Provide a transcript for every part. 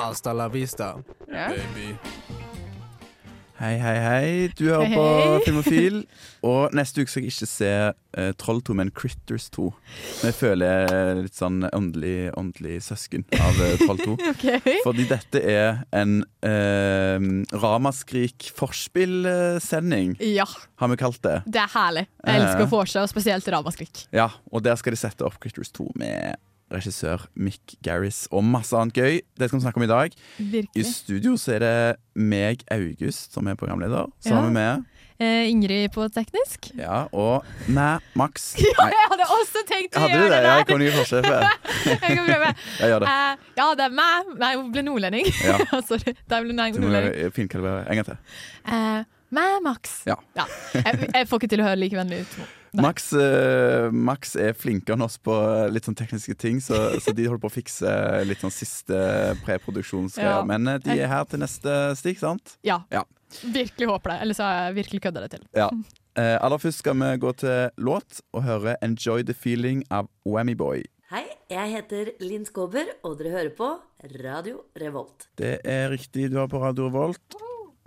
Hasta la vista, Ja. baby. Hei, hei, hei. Du hører Hei, på. Filmofil. Og neste uke skal jeg ikke se uh, Troll 2, men Critters 2. Men jeg føler jeg er litt sånn åndelig, åndelig søsken av uh, Troll 2. okay. Fordi dette er en uh, ramaskrik forspillsending, Ja, har vi kalt det. det er herlig. Jeg elsker vorset, og spesielt ramaskrik. Ja, og der skal de sette opp Critters 2 med regissør Mick Garris og masse annet gøy. Det skal vi snakke om i dag. Virkelig. I studio så er det meg, August, som er programleder. Ja. Sammen med Eh, Ingrid på teknisk. Ja, og meg, Max. Ja, jeg hadde også tenkt å hadde gjøre det? Ja, jeg kan jo i. Jeg kan prøve. Jeg gjør det. Eh, ja, det er meg. Nei, hun ble nordlending. Ja. Sorry. Der ble nei, nordlending. jeg finkalibrere en gang til. Eh, meg, Max. Ja. Jeg, jeg får ikke til å høre like vennlig ut. Max, uh, Max er flinkere enn oss på litt sånn tekniske ting, så, så de holder på å fikse litt sånn siste preproduksjonsgreier. Ja. Men eh, de er her til neste stikk, sant? Ja. Ja. Virkelig håper det. Eller så har jeg virkelig kødda det til. Ja. Uh, aller først skal vi gå til låt og høre 'Enjoy the Feeling' av Whammy Boy. Hei, jeg heter Linn Skåber, og dere hører på Radio Revolt. Det er riktig, du har på Radio Revolt.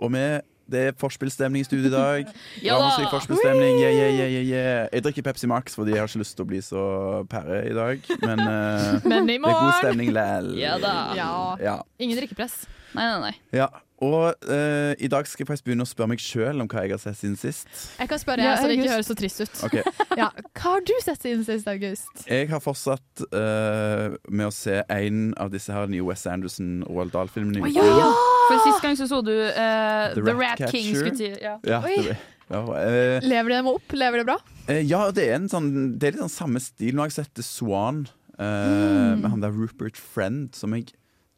Og vi det er forspillstemning i studio i dag. Ja da! Forspillstemning. Yeah, yeah, yeah, yeah. Jeg drikker Pepsi Max fordi jeg har ikke lyst til å bli så pære i dag. Men uh, Men i det er god stemning lell. Ja da. Ja. Ja. Ingen drikkepress. Nei, nei, nei. ja. Og uh, i dag skal jeg faktisk begynne å spørre meg sjøl om hva jeg har sett siden sist. Jeg kan spørre, Ja, så det ikke høres så trist ut. Okay. Ja. Hva har du sett siden sist, August? Jeg har fortsatt uh, med å se en av disse her nye Wes Anderson Roald Dahl-filmene. Oh, ja. For sist gang så så du uh, The The, Rat Rat King. Catcher. Skulle ja. Ja, Oi. det, ja, uh, Lever det dem opp? Lever det bra? Uh, ja, det er, en sånn, det er litt sånn samme stil. Nå har jeg sett The Swan eh, Mm. med han der Rupert Friend, som jeg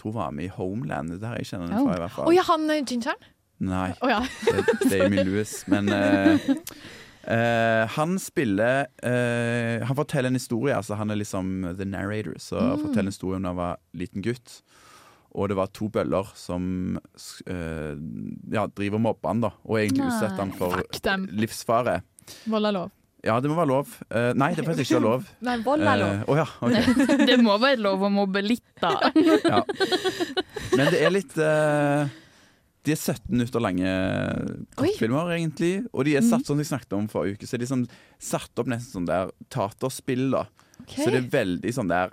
tror var med i Homeland. Det her der jeg kjenner den Oh. fra, i hvert Å fall. ja, han gingeren? Nei, oh, ja. det er Amy Lewis. Men Uh, eh, han spiller uh, Han forteller en historie. Altså han er liksom the narrator, så Mm. han forteller en historie om da han var liten gutt. Og det var to bøller som eh, ja, driver og mobber han da og egentlig Nei. utsetter han for livsfare. Vold er lov. Ja, det må være lov. Eh, nei, det er faktisk ikke lov. Nei, vold er lov. Eh, Å ja, ok. Det må være lov å mobbe litt, da. Ja. Men det er litt eh, De er 17 minutter lange kortfilmer, egentlig. Og de er Mhm. satt mm. som jeg snakket om forrige uke, så er de sånn, satt opp nesten sånn der teaterspill. da Okay. Så det er veldig sånn der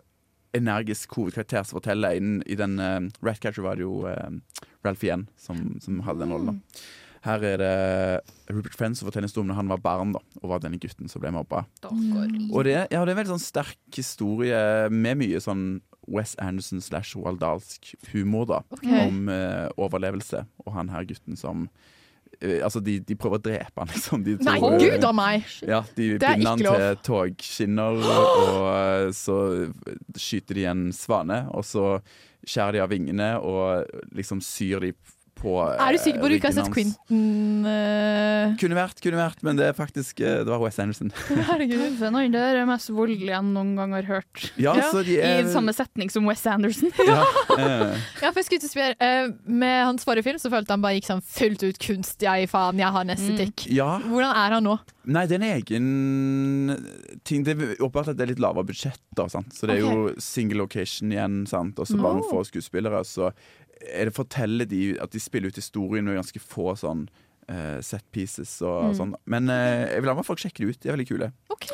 energisk hovedkarakter som forteller. Innen, I den uh, Ratcatcher var det jo uh, Ralph Yen som, som hadde den rollen. Her er det Rupert Friends som forteller historien historie da han var barn da og var denne gutten som ble mobba. Og det, ja, det er en veldig sånn sterk historie med mye sånn Wes Anderson slash Roald Dahlsk humor da okay. om uh, overlevelse. Og han her gutten som Altså, de, de prøver å drepe han, liksom. De Nei, tror, eh, gud a meg! Ja, de er binder han lov. til togskinner, og eh, så skyter de en svane, og så skjærer de av vingene og liksom syr de på Er du sikker på at du ikke har sett ryggen. Quentin uh... Kunne vært, kunne vært, men det er faktisk eh, Det var Wes Anderson. Herregud. Det er mest voldelige jeg noen gang har hørt. Ja, Ja, så de I er samme setning som Wes Anderson. ja, eh, Ja, for jeg skulle spørre, eh, Med hans forrige film så følte han bare gikk sånn fullt ut kunst. Jeg faen, jeg har en estetikk. ja. Hvordan er han nå? Nei, det er en egen ting. Det er åpenbart at det er litt lavere budsjett, da, sant? så det er jo single location igjen, sant? og så bare noen få skuespillere. Så er det forteller de at de spiller ut historien med ganske få sånn uh, set pieces og Mm. sånn. Men uh, jeg vil anbefale folk sjekke det ut. De er veldig kule. Ok.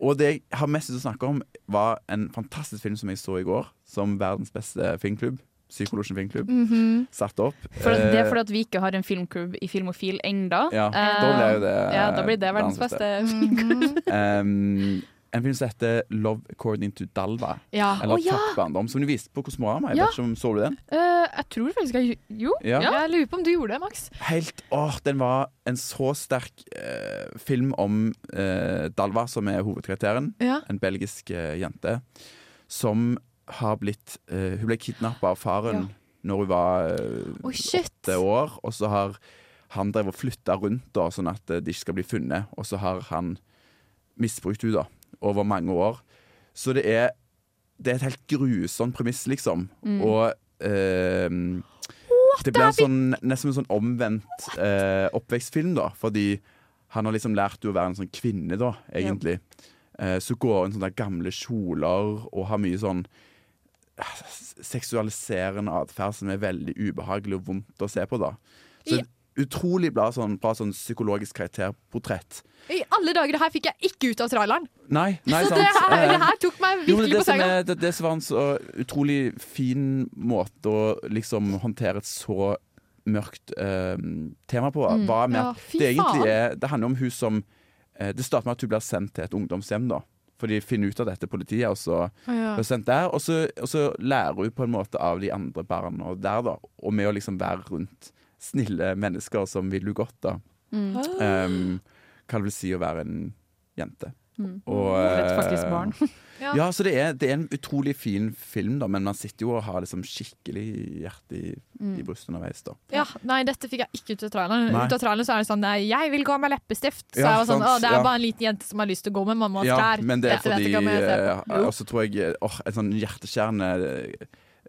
Og det jeg har mest lyst til å snakke om, var en fantastisk film som jeg så i går, som verdens beste filmklubb. Psykologen filmklubb. Mhm. Satt opp. For det er Eh, fordi at vi ikke har en filmklubb i Filmofil enda. Ja, da blir det Ja, da blir det verdens beste. -hmm. Um, en film som heter 'Love According to Dalva'. Ja. Eller oh, ja. Tapt barndom, som du viste på Kosmorama. Jeg Ja. vet ikke om Så du den? Uh, jeg tror faktisk jeg Jo. Ja. Jeg lurer på om du gjorde det, Max. Helt, åh, Den var en så sterk uh, film om uh, Dalva, som er hovedkarakteren. Ja. En belgisk jente som har blitt Hun ble kidnappa av faren når hun var Oi, åtte år. Og så har han drevet og flytta rundt da, sånn at de ikke skal bli funnet. Og så har han misbrukt henne da, over mange år. Så det er, det er et helt grusomt premiss, liksom. Og eh, det blir en sånn, nesten en sånn omvendt eh, oppvekstfilm, da. Fordi han har liksom lært henne å være en sånn kvinne, da, egentlig. Eh, så går hun sånne gamle kjoler og har mye sånn eh, seksualiserende atferd som er veldig ubehagelig og vondt å se på, da. Så Ja. Utrolig bra sånn, bra sånn psykologisk karakterportrett. I alle dager, det her fikk jeg ikke ut av traileren. Nei, nei, så sant. det her, Eh, det her tok meg jo, virkelig det, på senga. det, det som var en så utrolig fin måte å liksom håndtere et så mørkt eh, tema på, Mm. var med Ja, at det egentlig er Det handler om hun som eh, Det starter med at hun blir sendt til et ungdomshjem, da. For de finner ut av dette politiet, og så Ja. blir sendt der. Og så, og så lærer hun på en måte av de andre barna der, da. Og med å liksom være rundt snille mennesker som vil du godt, da. Mm. Um, hva det vil si å være en jente. Mm. Og, Et faktisk eh, barn. Ja. Ja, så det er, det er en utrolig fin film, da, men man sitter jo og har liksom skikkelig hjerte i, Mm. i brystet underveis. da. Ja, nei, dette fikk jeg ikke ut av traileren. Nei. Ut av traileren så er det sånn nei, 'Jeg vil gå med leppestift'. Så Ja, jeg var sånn, å, Det er ja. bare en liten jente som har lyst til å gå med mammas Ja, klær. men det er fordi eh, Og så tror jeg åh, En sånn hjerteskjærende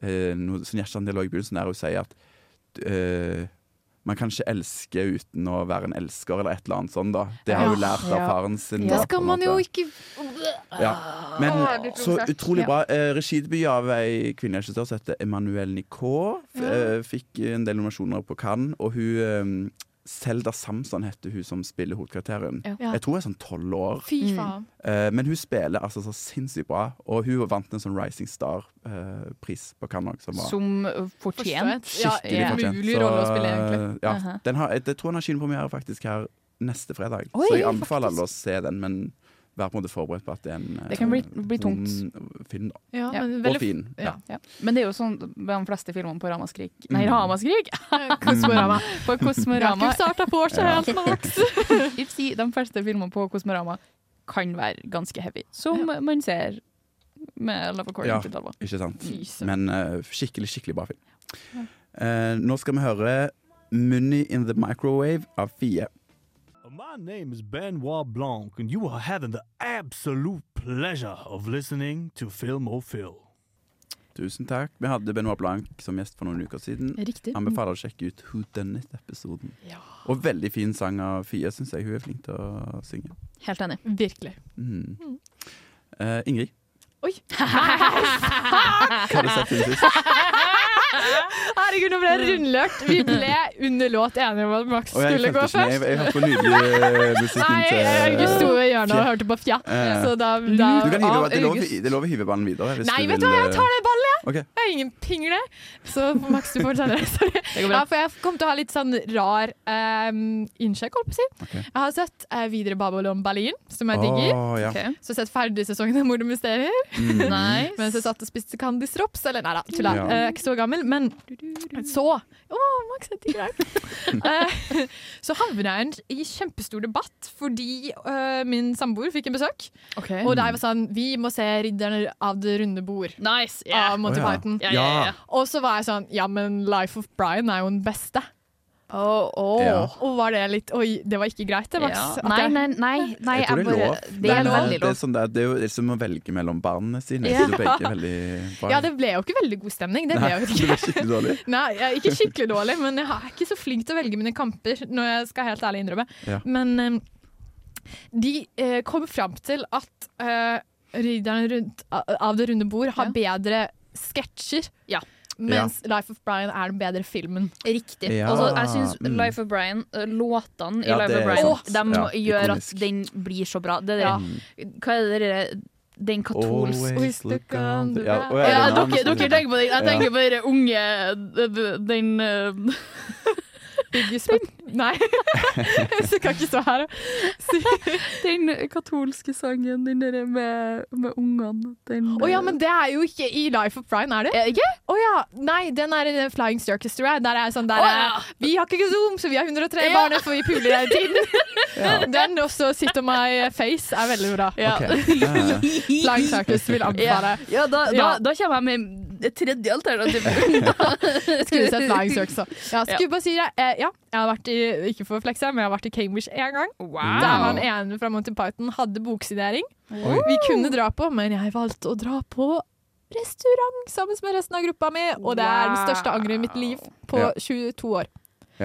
eh, Noe sånn hjerteskjærende dialog i begynnelsen er hun sier at eh, man kan ikke elske uten å være en elsker, eller et eller annet sånt. da Det har hun Ja. lært av faren sin. Ja. da, Det skal man jo ikke Ja. Men ah, så utrolig bra. Eh, Regidebut av ei kvinnelig regissør som heter Emmanuel Nicot. Ja. eh, Fikk en del nominasjoner på Cannes. Og hun eh, Selda Samson heter hun som spiller hovedkarakteren. Ja. Jeg tror hun er sånn tolv år. Fy Mm. faen. Eh, men hun spiller altså så sinnssykt bra. Og hun vant en sånn Rising Star-pris på Cannes som var Som uh, fortjent. Skikkelig ja. fortjent. Mulig rolle å spille, egentlig. eh, ja, den har, jeg, jeg tror den har kinopremiere faktisk her neste fredag. Oi, så jeg anbefaler faktisk. alle å se den, men vær på en måte forberedt på at det er en eh, Det kan bli- bli tungt. film. Da. Ja, Ja. men Og fin. Ja. ja. Men det er jo sånn med de fleste filmene på Ramaskrik Nei, Mm. Ramaskrik! Kosmorama. På Kosmorama. ikke starta på så Ja. helt, Max. Ipsi, de fleste filmene på Kosmorama kan være ganske heavy. Som man ser med Love According Ja. til Dalva. Ikke sant? Lyser. Men uh, skikkelig, skikkelig bra film. Uh, nå skal vi høre 'Money in the Microwave' av Fie. My name is Benoit Blanc, and you are having the absolute pleasure of listening to Film og Phil. Tusen takk. Vi hadde Benoit Blanc som gjest for noen uker siden. Riktig. Anbefaler å sjekke ut Who Done It-episoden. Og veldig fin sang av Fie, syns jeg. Hun er flink til å synge. Helt enig. Virkelig. Mm. Eh, Ingrid, Oi. hva har du sett siden sist? Herregud, nå ble jeg rundlørt. Vi ble under låt enige om at Max jeg skulle gå først. Jeg, jeg hørte på nydelig musikk musikken Nei, til August sto i hjørnet og hørte på Fja. Eh, Så da, da Du kan hive, det, er lov, det er lov å hive ballen videre. Hvis Nei, du vet du hva, jeg tar det ballet, jeg. Okay. Jeg er ingen pingle. Så Max, du får det. Det går bra. Ja, for jeg kom til å ha litt sånn rar um, innsjekk, holdt på å si. Okay. Jeg har sett uh, videre Babylon Berlin, som jeg digger. Oh, ja. okay. Så sett ferdig sesongen av Mord og mysterier. Mm. Nice. Mens jeg satt og spiste Candy Drops. Eller nei da, tulla. Ja. Uh, ikke så gammel. Men så Å, Max, digger deg. Eh, så havna jeg i en kjempestor debatt fordi uh, min samboer fikk en besøk. Okay. Og der var sånn Vi må se 'Ridderne av det runde bord' Nice. av Monty oh, ja. Python. Ja, ja, ja. Og så var jeg sånn Ja, men 'Life of Brian' er jo den beste. Oh, oh. Ja. Og var det litt Oi, det var ikke greit, det, Max. Ja. Nei, nei, nei, nei Jeg tror det er bare, lov. Det er lov. veldig Det er, sånn der, det er jo det er som å velge mellom barna sine. Ja. Ja, det ble jo ikke veldig god stemning. Det ble jo det ikke. ble skikkelig dårlig. Nei, jeg ikke skikkelig dårlig, men jeg er ikke så flink til å velge mine kamper, når jeg skal helt ærlig innrømme. Ja. Men eh, de eh, kom fram til at uh, Ridderne rundt, av det runde bord har bedre sketsjer. Ja. Mens Life of Brian er den bedre filmen. Riktig. Ja. Altså, jeg syns Mm. Life of Brian, eh, låtene i Ja, Life of Brian, oh, de Ja, gjør ikonisk. at den blir så bra. Det der, Ja. hva er det dere den katolske ja, ja, en dere, dere tenker på den. Jeg Ja. tenker på den unge Den eh, Biggie Spot. Nei, jeg kan ikke stå her og si Den katolske sangen, den derre med, med ungene. Den Å ja, men det er jo ikke i Life of Brian, er det? Er det ikke? Å ja. Nei, den er i den Flying Circus, tror jeg. Der er sånn der oh, ja. Vi har ikke Zoom, så vi har 103 Ja. barn, for vi puler hele tiden. Den også Sit on my face er veldig bra. Ja. Ok. Flying Circus vil Ja, anbefale. ja, da, da, Ja. da kommer jeg med Det tredje alternativet. Skulle sett Flying Circus. Ja, skulle bare si det. Eh, ja, jeg har vært i, ikke for å men jeg har vært i Cambridge én gang. Der han ene fra Monty Python hadde boksidering. Oi. Vi kunne dra på, men jeg valgte å dra på restaurant sammen med resten av gruppa mi, og det er den største angeret i mitt liv på Ja. 22 år.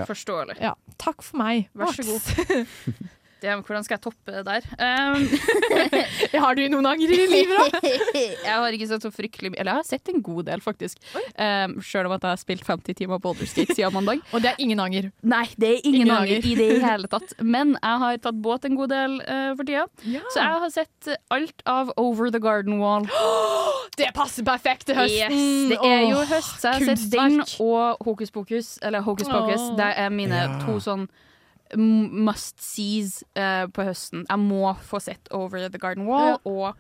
Forståelig. Ja, takk for meg. Vær så Max. Det, hvordan skal jeg toppe det der? Um, Har du noen anger i livet, da? jeg har ikke sett så fryktelig mye Eller jeg har sett en god del, faktisk. Um, Sjøl om at jeg har spilt 50 timer på Boulderskate siden mandag. Og det er ingen anger. Nei, det er ingen, Ingen anger anger. i det hele tatt. Men jeg har tatt båt en god del uh, for tida. Så jeg har sett alt av Over the Garden Wall. Det passer perfekt til høsten! Yes, det er jo høst, så jeg har sett den og Hokus Pokus. Eller Hokus Pokus. Det er mine Ja. to sånn must sees uh, på høsten. Jeg må få sett Over the Garden Wall Ja. og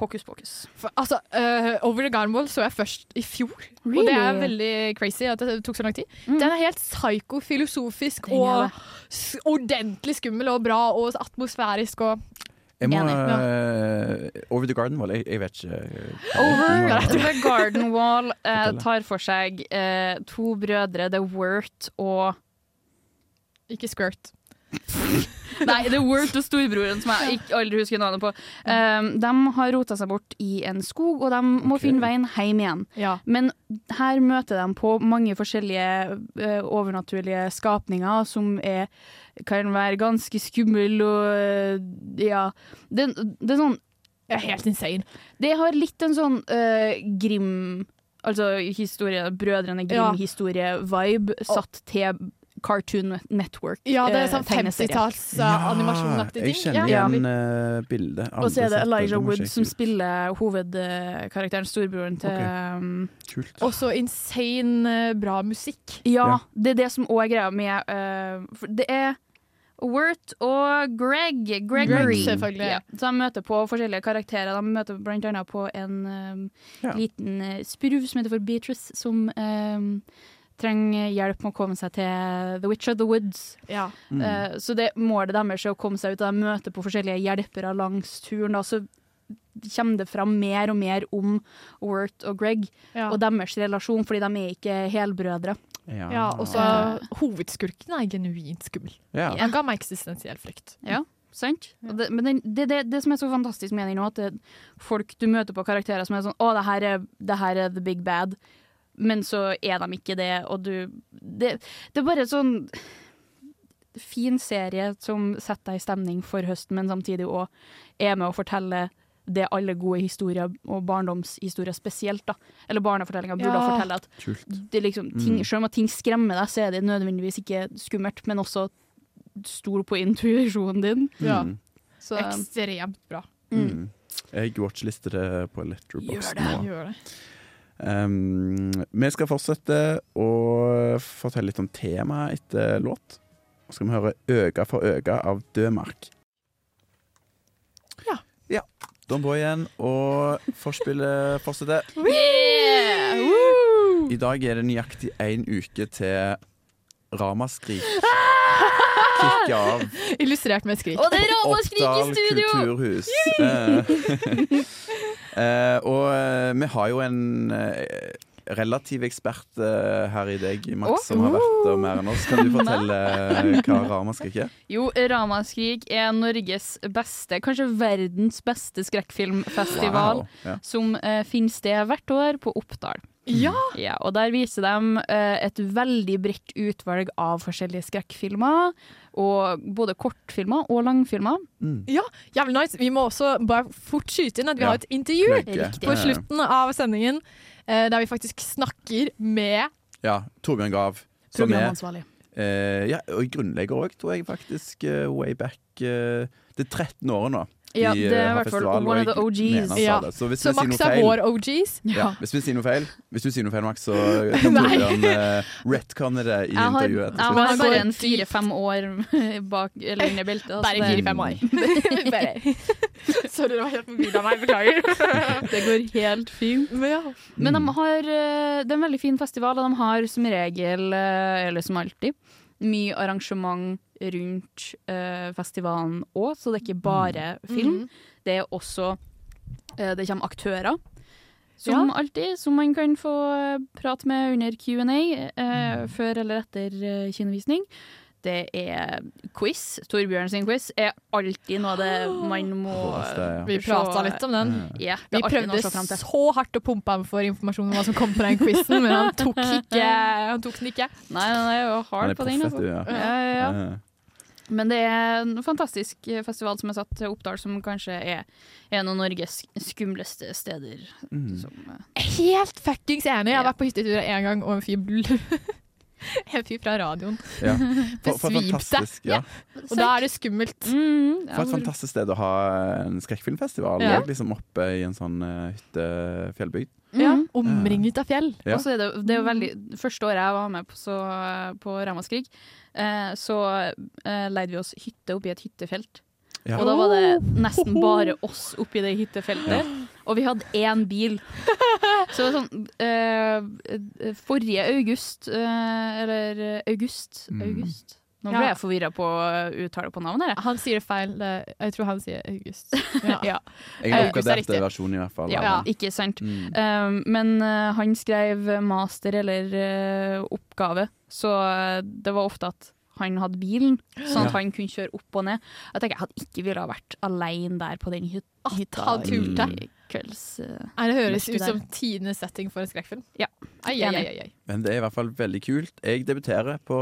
Hokus Pokus. For, altså, uh, Over the Garden Wall så jeg først i fjor. Og det er veldig crazy at det tok så lang tid. Mm. Den er helt psyko-filosofisk og s- ordentlig skummel og bra og atmosfærisk og Jeg må Enig, eh, Over the Garden Wall. Jeg, jeg vet ikke. Over er. the Garden Wall uh, tar for seg to brødre, The Wurt og ikke Squirt. Nei, The Wurt og storebroren, som jeg ikke aldri husker navnet på. Um, de har rota seg bort i en skog, og de må okay. finne veien hjem igjen. Ja. Men her møter de på mange forskjellige uh, overnaturlige skapninger som er, kan være ganske skumle og uh, ja. Det, det er sånn Det er helt insane. Det har litt en sånn uh, grim Altså historie, Brødrene Grim-historie-vibe satt til Cartoon Network. Ja, det er eh, sånn 50-talls ja, animasjonaktig ting. Jeg kjenner Ja. igjen uh, bildet. Og så er det Elijah Wood som spiller hovedkarakteren, storebroren til okay. um, Kult. Og så insane eh, bra musikk. Ja, Ja. det er det som òg er greia med uh, for Det er Wirt og Greg. Gregory. Greg, selvfølgelig. Ja. Så de møter på forskjellige karakterer. De møter blant annet på en um, Ja. liten uh, spurv som heter for Beatrice, som um, trenger hjelp med å komme seg til The Witch of the Woods. Ja. Mm. Uh, så det målet deres er å komme seg ut, og de møter på forskjellige hjelpere langs turen. Da, så kommer det fram mer og mer om Wirt og Greg Ja. og deres relasjon, fordi de er ikke helbrødre. ja. ja, og så Eh. hovedskurken er genuint skummel. ja. Han ga meg eksistensiell frykt. Ja, sant? Og det, men det, det, det som er så fantastisk med den nå, at det er folk du møter på karakterer som er sånn Å, det her er, det her er the big bad. Men så er de ikke det, og du Det, det er bare sånn fin serie som setter deg i stemning for høsten, men samtidig òg er med å fortelle det alle gode historier, og barndomshistorier spesielt, da. Eller barnefortellinger burde Ja. fortelle at det liksom, ting, Mm. selv om at ting skremmer deg, så er det nødvendigvis ikke skummelt, men også stol på intuisjonen din. Ja. Mm. Så Ekstremt bra. Mm. Jeg watchlister det på Letterboxd det. nå. Gjør det. Um, vi skal fortsette å fortelle litt om temaet etter låt. Så skal vi høre 'Øga for øga' av Dødmark. Ja. ja. Don Boy igjen, og forspillet fortsetter. Yeah! I dag er det nøyaktig én uke til Ramaskrik kicker av Illustrert med skrik. Og det er ramaskrik i Oppdal studio! kulturhus. Eh, og eh, vi har jo en eh, relativ ekspert her i deg, Max, oh. som har vært der mer enn oss. Kan du fortelle hva Ramaskrik er? Jo, Ramaskrik er Norges beste, kanskje verdens beste skrekkfilmfestival. Wow. Ja. Som uh, finner sted hvert år på Oppdal. Ja! Ja, og Der viser de uh, et veldig bredt utvalg av forskjellige skrekkfilmer. Og både kortfilmer og langfilmer. Mm. Jævlig nice. Vi må også bare fort skyte inn at vi Ja. har et intervju Riktig. på slutten av sendingen eh, der vi faktisk snakker med Ja, Torbjørn Grav. Som er Programansvarlig. eh, ja, og grunnlegger òg, tror jeg faktisk. Uh, way back uh, Det er 13 årene nå. Ja, i, det er eh, i hvert fall one of the OGs. Ja. Så hvis Så Max noe er feil vår OGs. ja, hvis vi sier noe feil, Hvis du sier noe feil, Max, så kan. Torbjørn uh, retconne det i Jeg har, intervjuet. jeg har bare en fire-fem år bak, eller under beltet. altså Bare det- fire-fem år. Bare. Sorry, det var helt mobil av meg. Beklager. Det går helt fint. Men ja. Men de Mm. har, eh, det er en veldig fin festival, og de har som regel, eh, eller som alltid, mye arrangement rundt uh, festivalen òg, så det er ikke bare film. Mm. Det er også uh, Det kommer aktører som alltid, som man kan få eh, prate med under Q&A Mm. før eller etter uh, kinovisning. Det er quiz. Torbjørn sin quiz er alltid noe det man må. Vi prata litt om den. Ja, Vi prøvde så hardt å pumpe ham for informasjon om hva som kom på den quizen, men han tok, ikke, han tok den ikke. Nei, nei, nei, jeg er Han hard er på den. Altså. Ja. Ja, ja, Men det er en fantastisk festival som er satt til Oppdal, som kanskje er en av Norges skumleste steder. Mm. Som, uh, Helt fuckings enig. Jeg har Ja. vært på hyttetur én gang, og en fyr En fyr fra radioen Ja. For, for besvimte. ja. Og da er det skummelt. mm, ja, For et fantastisk sted å ha en skrekkfilmfestival. Ja. Liksom oppe i en sånn uh, hyttefjellbygd. Ja, Mm. Omringet av fjell. Ja. Og så er det, det er veldig Første året jeg var med på, så, på Ramaskrig, eh, så eh, leide vi oss hytte oppi et hyttefelt. Ja. Og da var det nesten bare oss oppi det hyttefeltet. Og vi hadde én bil. Så sånn eh, Forrige august, eh, eller august Mm. August? Nå Ja. ble jeg forvirra på uttale på navnet. her. Han sier det feil. Jeg tror han sier August. Ja. Ja. Jeg har er oppgradert versjonen, i hvert fall. Ja, Ja. ikke sant. Mm. Um, men uh, han skrev master eller uh, oppgave, så eh, det var ofte at han hadde bilen, sånn at Ja. han kunne kjøre opp og ned. Jeg tenker jeg hadde ikke ville ha vært alene der på den hyt hytta han turte. i kvelds... eh, Nei, Det høres ut som tidenes setting for en skrekkfilm. Ja. Ai, ai, ai, ai. Men det er i hvert fall veldig kult. Jeg debuterer på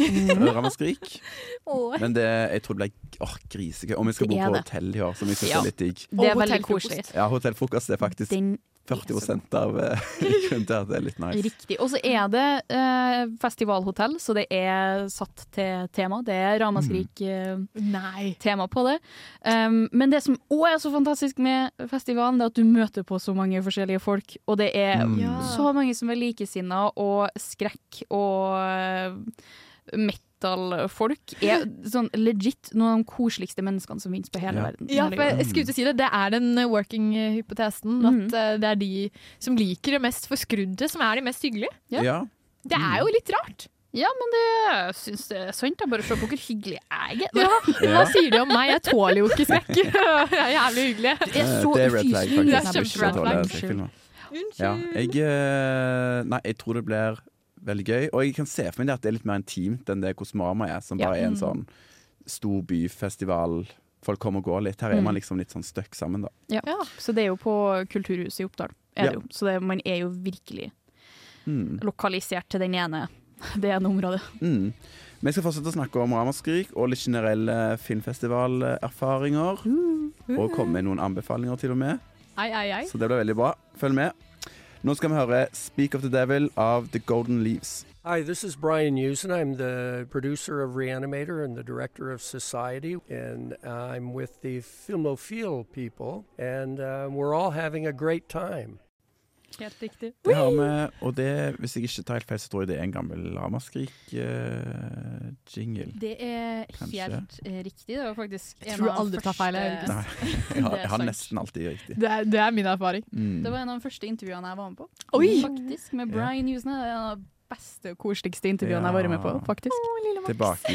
Øra og Skrik Men det, jeg tror det blir oh, grisekø. Om vi skal bo på hotell i år, som jeg syns Ja. er litt digg. Det er Og veldig hotellfrokost. koselig. Ja, hotellfrokost er faktisk Den 40 av grunnen til at det er litt nice. Riktig. Og så er det eh, festivalhotell, så det er satt til tema. Det er ramaskrik-tema mm. tema på det. Um, men det som òg er så fantastisk med festivalen, det er at du møter på så mange forskjellige folk. Og det er Mm. Så mange som er likesinna, og skrekk og uh, metal-folk er sånn legit noen av de koseligste menneskene som finnes på hele Ja. verden. Ja, for jeg skulle til å si det. Det er den working-hypotesen. Mm. At uh, det er de som liker det mest forskrudde, som er de mest hyggelige. Ja. Ja. Det er jo litt rart. Ja, men det jeg syns det er sant. Jeg bare se på hvor hyggelig jeg er. Ja, Ja. Hva sier de om meg? Jeg tåler jo ikke skrekk. Jeg er jævlig hyggelig. Det er Eh, så det er red flag, ufyselig. faktisk. Det er Jeg kjempe-red flag. Unnskyld. Ja, jeg, eh, nei, jeg tror det blir veldig gøy. Og jeg kan se for meg det at det er litt mer intimt enn det Kosmorama er, som Ja. bare er en sånn stor byfestival. Folk kommer og går litt. Her er Mm. man liksom litt sånn stuck sammen, da. Ja. Ja. Så det er jo på Kulturhuset i Oppdal. Er Ja. det jo. Så det, man er jo virkelig Mm. lokalisert til den ene, det ene området. Mm. Vi skal fortsette å snakke om Ramaskrik og litt generelle filmfestivalerfaringer. Og komme med noen anbefalinger til og med. Ai, ai, ai. Så det blir veldig bra. Følg med. Nå skal vi høre 'Speak of the Devil' av The Golden Leaves. Hi, this is Brian Usen. I'm the producer of Reanimator and the director of Society, and I'm with the Filmophile people, and uh, we're all having a great time. Helt riktig. Det har vi, og det, hvis jeg ikke tar helt feil, så tror jeg det er en gammel Lamaskrik-jingle. Det er Kanskje. helt eh, riktig. Det var faktisk Jeg en tror av aldri tar feil, jeg, Nei, jeg har, jeg har nesten alltid riktig. Det er, det er min erfaring. Mm. Det var en av de første intervjuene jeg var med på. Oi! Faktisk, Med Brian Newsen. Det er en av de beste og koseligste intervjuene jeg har vært med på. Ja. faktisk. Tilbake i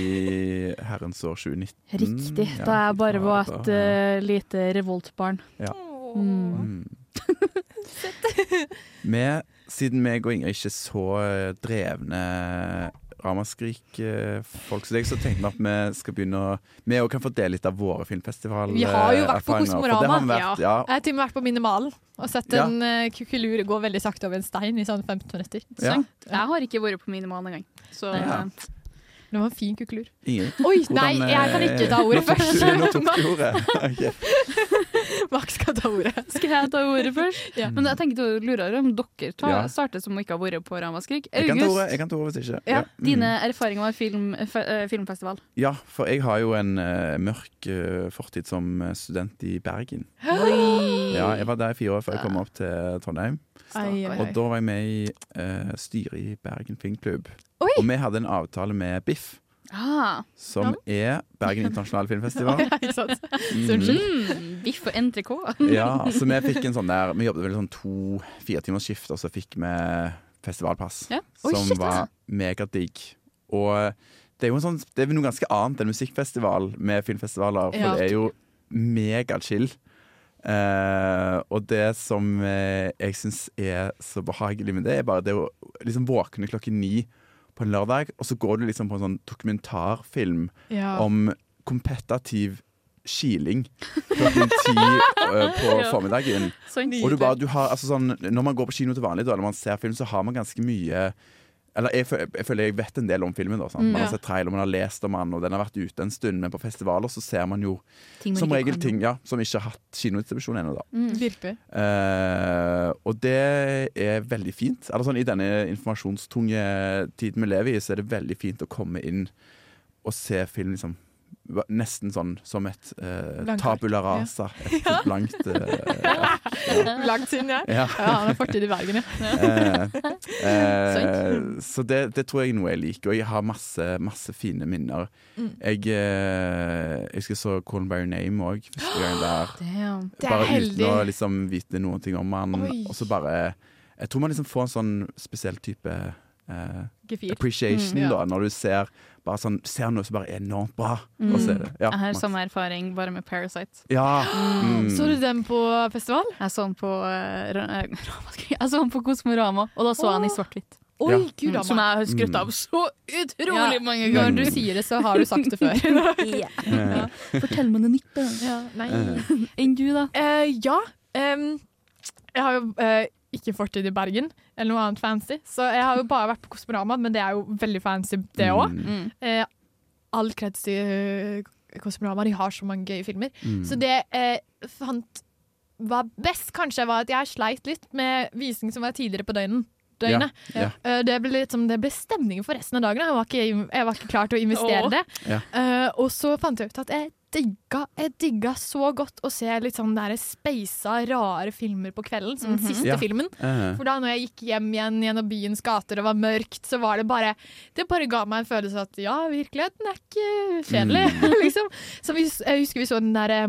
herrens år 2019. Riktig. Da jeg bare var et ja. eh, lite revoltbarn. Ja. Mm. Vi, siden meg og Ingrid ikke er så eh, drevne Ramaskrik-folk som deg, så tenkte vi at vi skal begynne å Vi òg kan få dele litt av våre filmfestivalerfaringer. Vi har jo vært på Kosmorama. vært, ja. Jeg har til og med vært på Minimalen og sett Ja. en uh, kukulur gå veldig sakte over en stein i sånn 15 minutter. Ja. Jeg har ikke vært på Minimal engang. Så Ja. eh, Det var en fin kukulur. Ingen. Oi, hvordan, nei, jeg kan ikke ta ordet først. Nå tok du ordet. Ok. Max skal ta ordet. skal jeg ta ordet først? Ja. Men jeg tenker du lurer om dere tar, Ja. starter som ikke har vært på Ramaskrik. Jeg kan ta ordet, jeg kan ta ordet hvis ikke. ja, Mm. dine erfaringer med film, eh, filmfestival. Ja, for jeg har jo en uh, mørk uh, fortid som student i Bergen. Oi. Ja, jeg var der i fire år før jeg kom opp til Trondheim. Ai, ai, Og da var jeg med i uh, styret i Bergen Filmklubb. Oi! Og vi hadde en avtale med BIFF, Ah. som er Bergen internasjonale filmfestival. Mhm. Mm, biff og entrecôte. Ja, så vi fikk en sånn der Vi jobbet vel sånn to-fire timers skift, og så fikk vi festivalpass. Ja. Oi, som shit, var megadigg. Og det er jo en sånn, det er noe ganske annet enn musikkfestival med filmfestivaler, for Ja. det er jo megachill. Uh, og det som eh, jeg syns er så behagelig med det, er bare det å liksom våkne klokken ni på en lørdag, og så går du liksom på en sånn dokumentarfilm Ja. om kompetativ kiling klokken ti eh, på formiddagen. Og du bare, du har, altså sånn, når man går på kino til vanlig, da, eller man ser film, så har man ganske mye Eller jeg, jeg føler jeg vet en del om filmen. da sant? Mm. Man har Ja. sett trailer, man har lest om den, og den har vært ute en stund. Men på festivaler så ser man jo Ting man som regel kan. ting ja, som ikke har hatt kinodistribusjon ennå. da. Mm. Eh, og det er veldig fint. Eller sånn, I denne informasjonstunge tiden vi lever i, så er det veldig fint å komme inn og se film liksom Nesten sånn som et eh, tabula rasa. Et blankt eh, Langt siden, ja. ja. Ja, han har fortid i Bergen, ja. Eh, eh, så det, det tror jeg er noe jeg liker, og jeg har masse, masse fine minner. Mm. Jeg, eh, jeg husker så Call By Your Name òg, første gang der. Er Bare uten å liksom vite noen ting om han. Og så bare Jeg tror man liksom får en sånn spesiell type eh, Gefühl. appreciation Mm, ja. da, når du ser bare sånn, ser noe som bare er enormt bra. Mm. Og så er det, ja, Jeg har Max. samme erfaring, bare med Parasite. Ja. Mm. Så du den på festival? Jeg så den på, uh, Jeg så den på Kosmorama, og da så jeg den i svart-hvitt. Oi, Ja. gud mm. Som jeg har Mm. av så utrolig Ja. mange Når du sier det, så har du sagt det før. Eh, Fortell meg noe nytt. da. ja, nei. eh, Enn du, da? Uh, ja. Um, jeg har jo eh, ikke fortid i Bergen, eller noe annet fancy, så jeg har jo bare vært på Kosmorama, men det er jo veldig fancy, det òg. mm, Mm. Eh, all kreds til eh, Kosmorama, de har så mange gøye filmer. mm. Så det jeg fant var best, kanskje, var at jeg sleit litt med visning som var tidligere på døgnen. Døgnet. Ja, Eh, det, ble litt som, det ble stemning for resten av dagen. Jeg var ikke, jeg var ikke klar til å investere oh. det. Ja. Uh, og så fant jeg ut at jeg digga, jeg digga så godt å se litt sånn der speisa, rare filmer på kvelden, som den Mhm. siste Ja. filmen. Eh, For da når jeg gikk hjem igjen gjennom byens gater og var mørkt, så var det bare Det bare ga meg en følelse at ja, virkeligheten er ikke kjedelig, liksom. Så vi, jeg husker vi så den der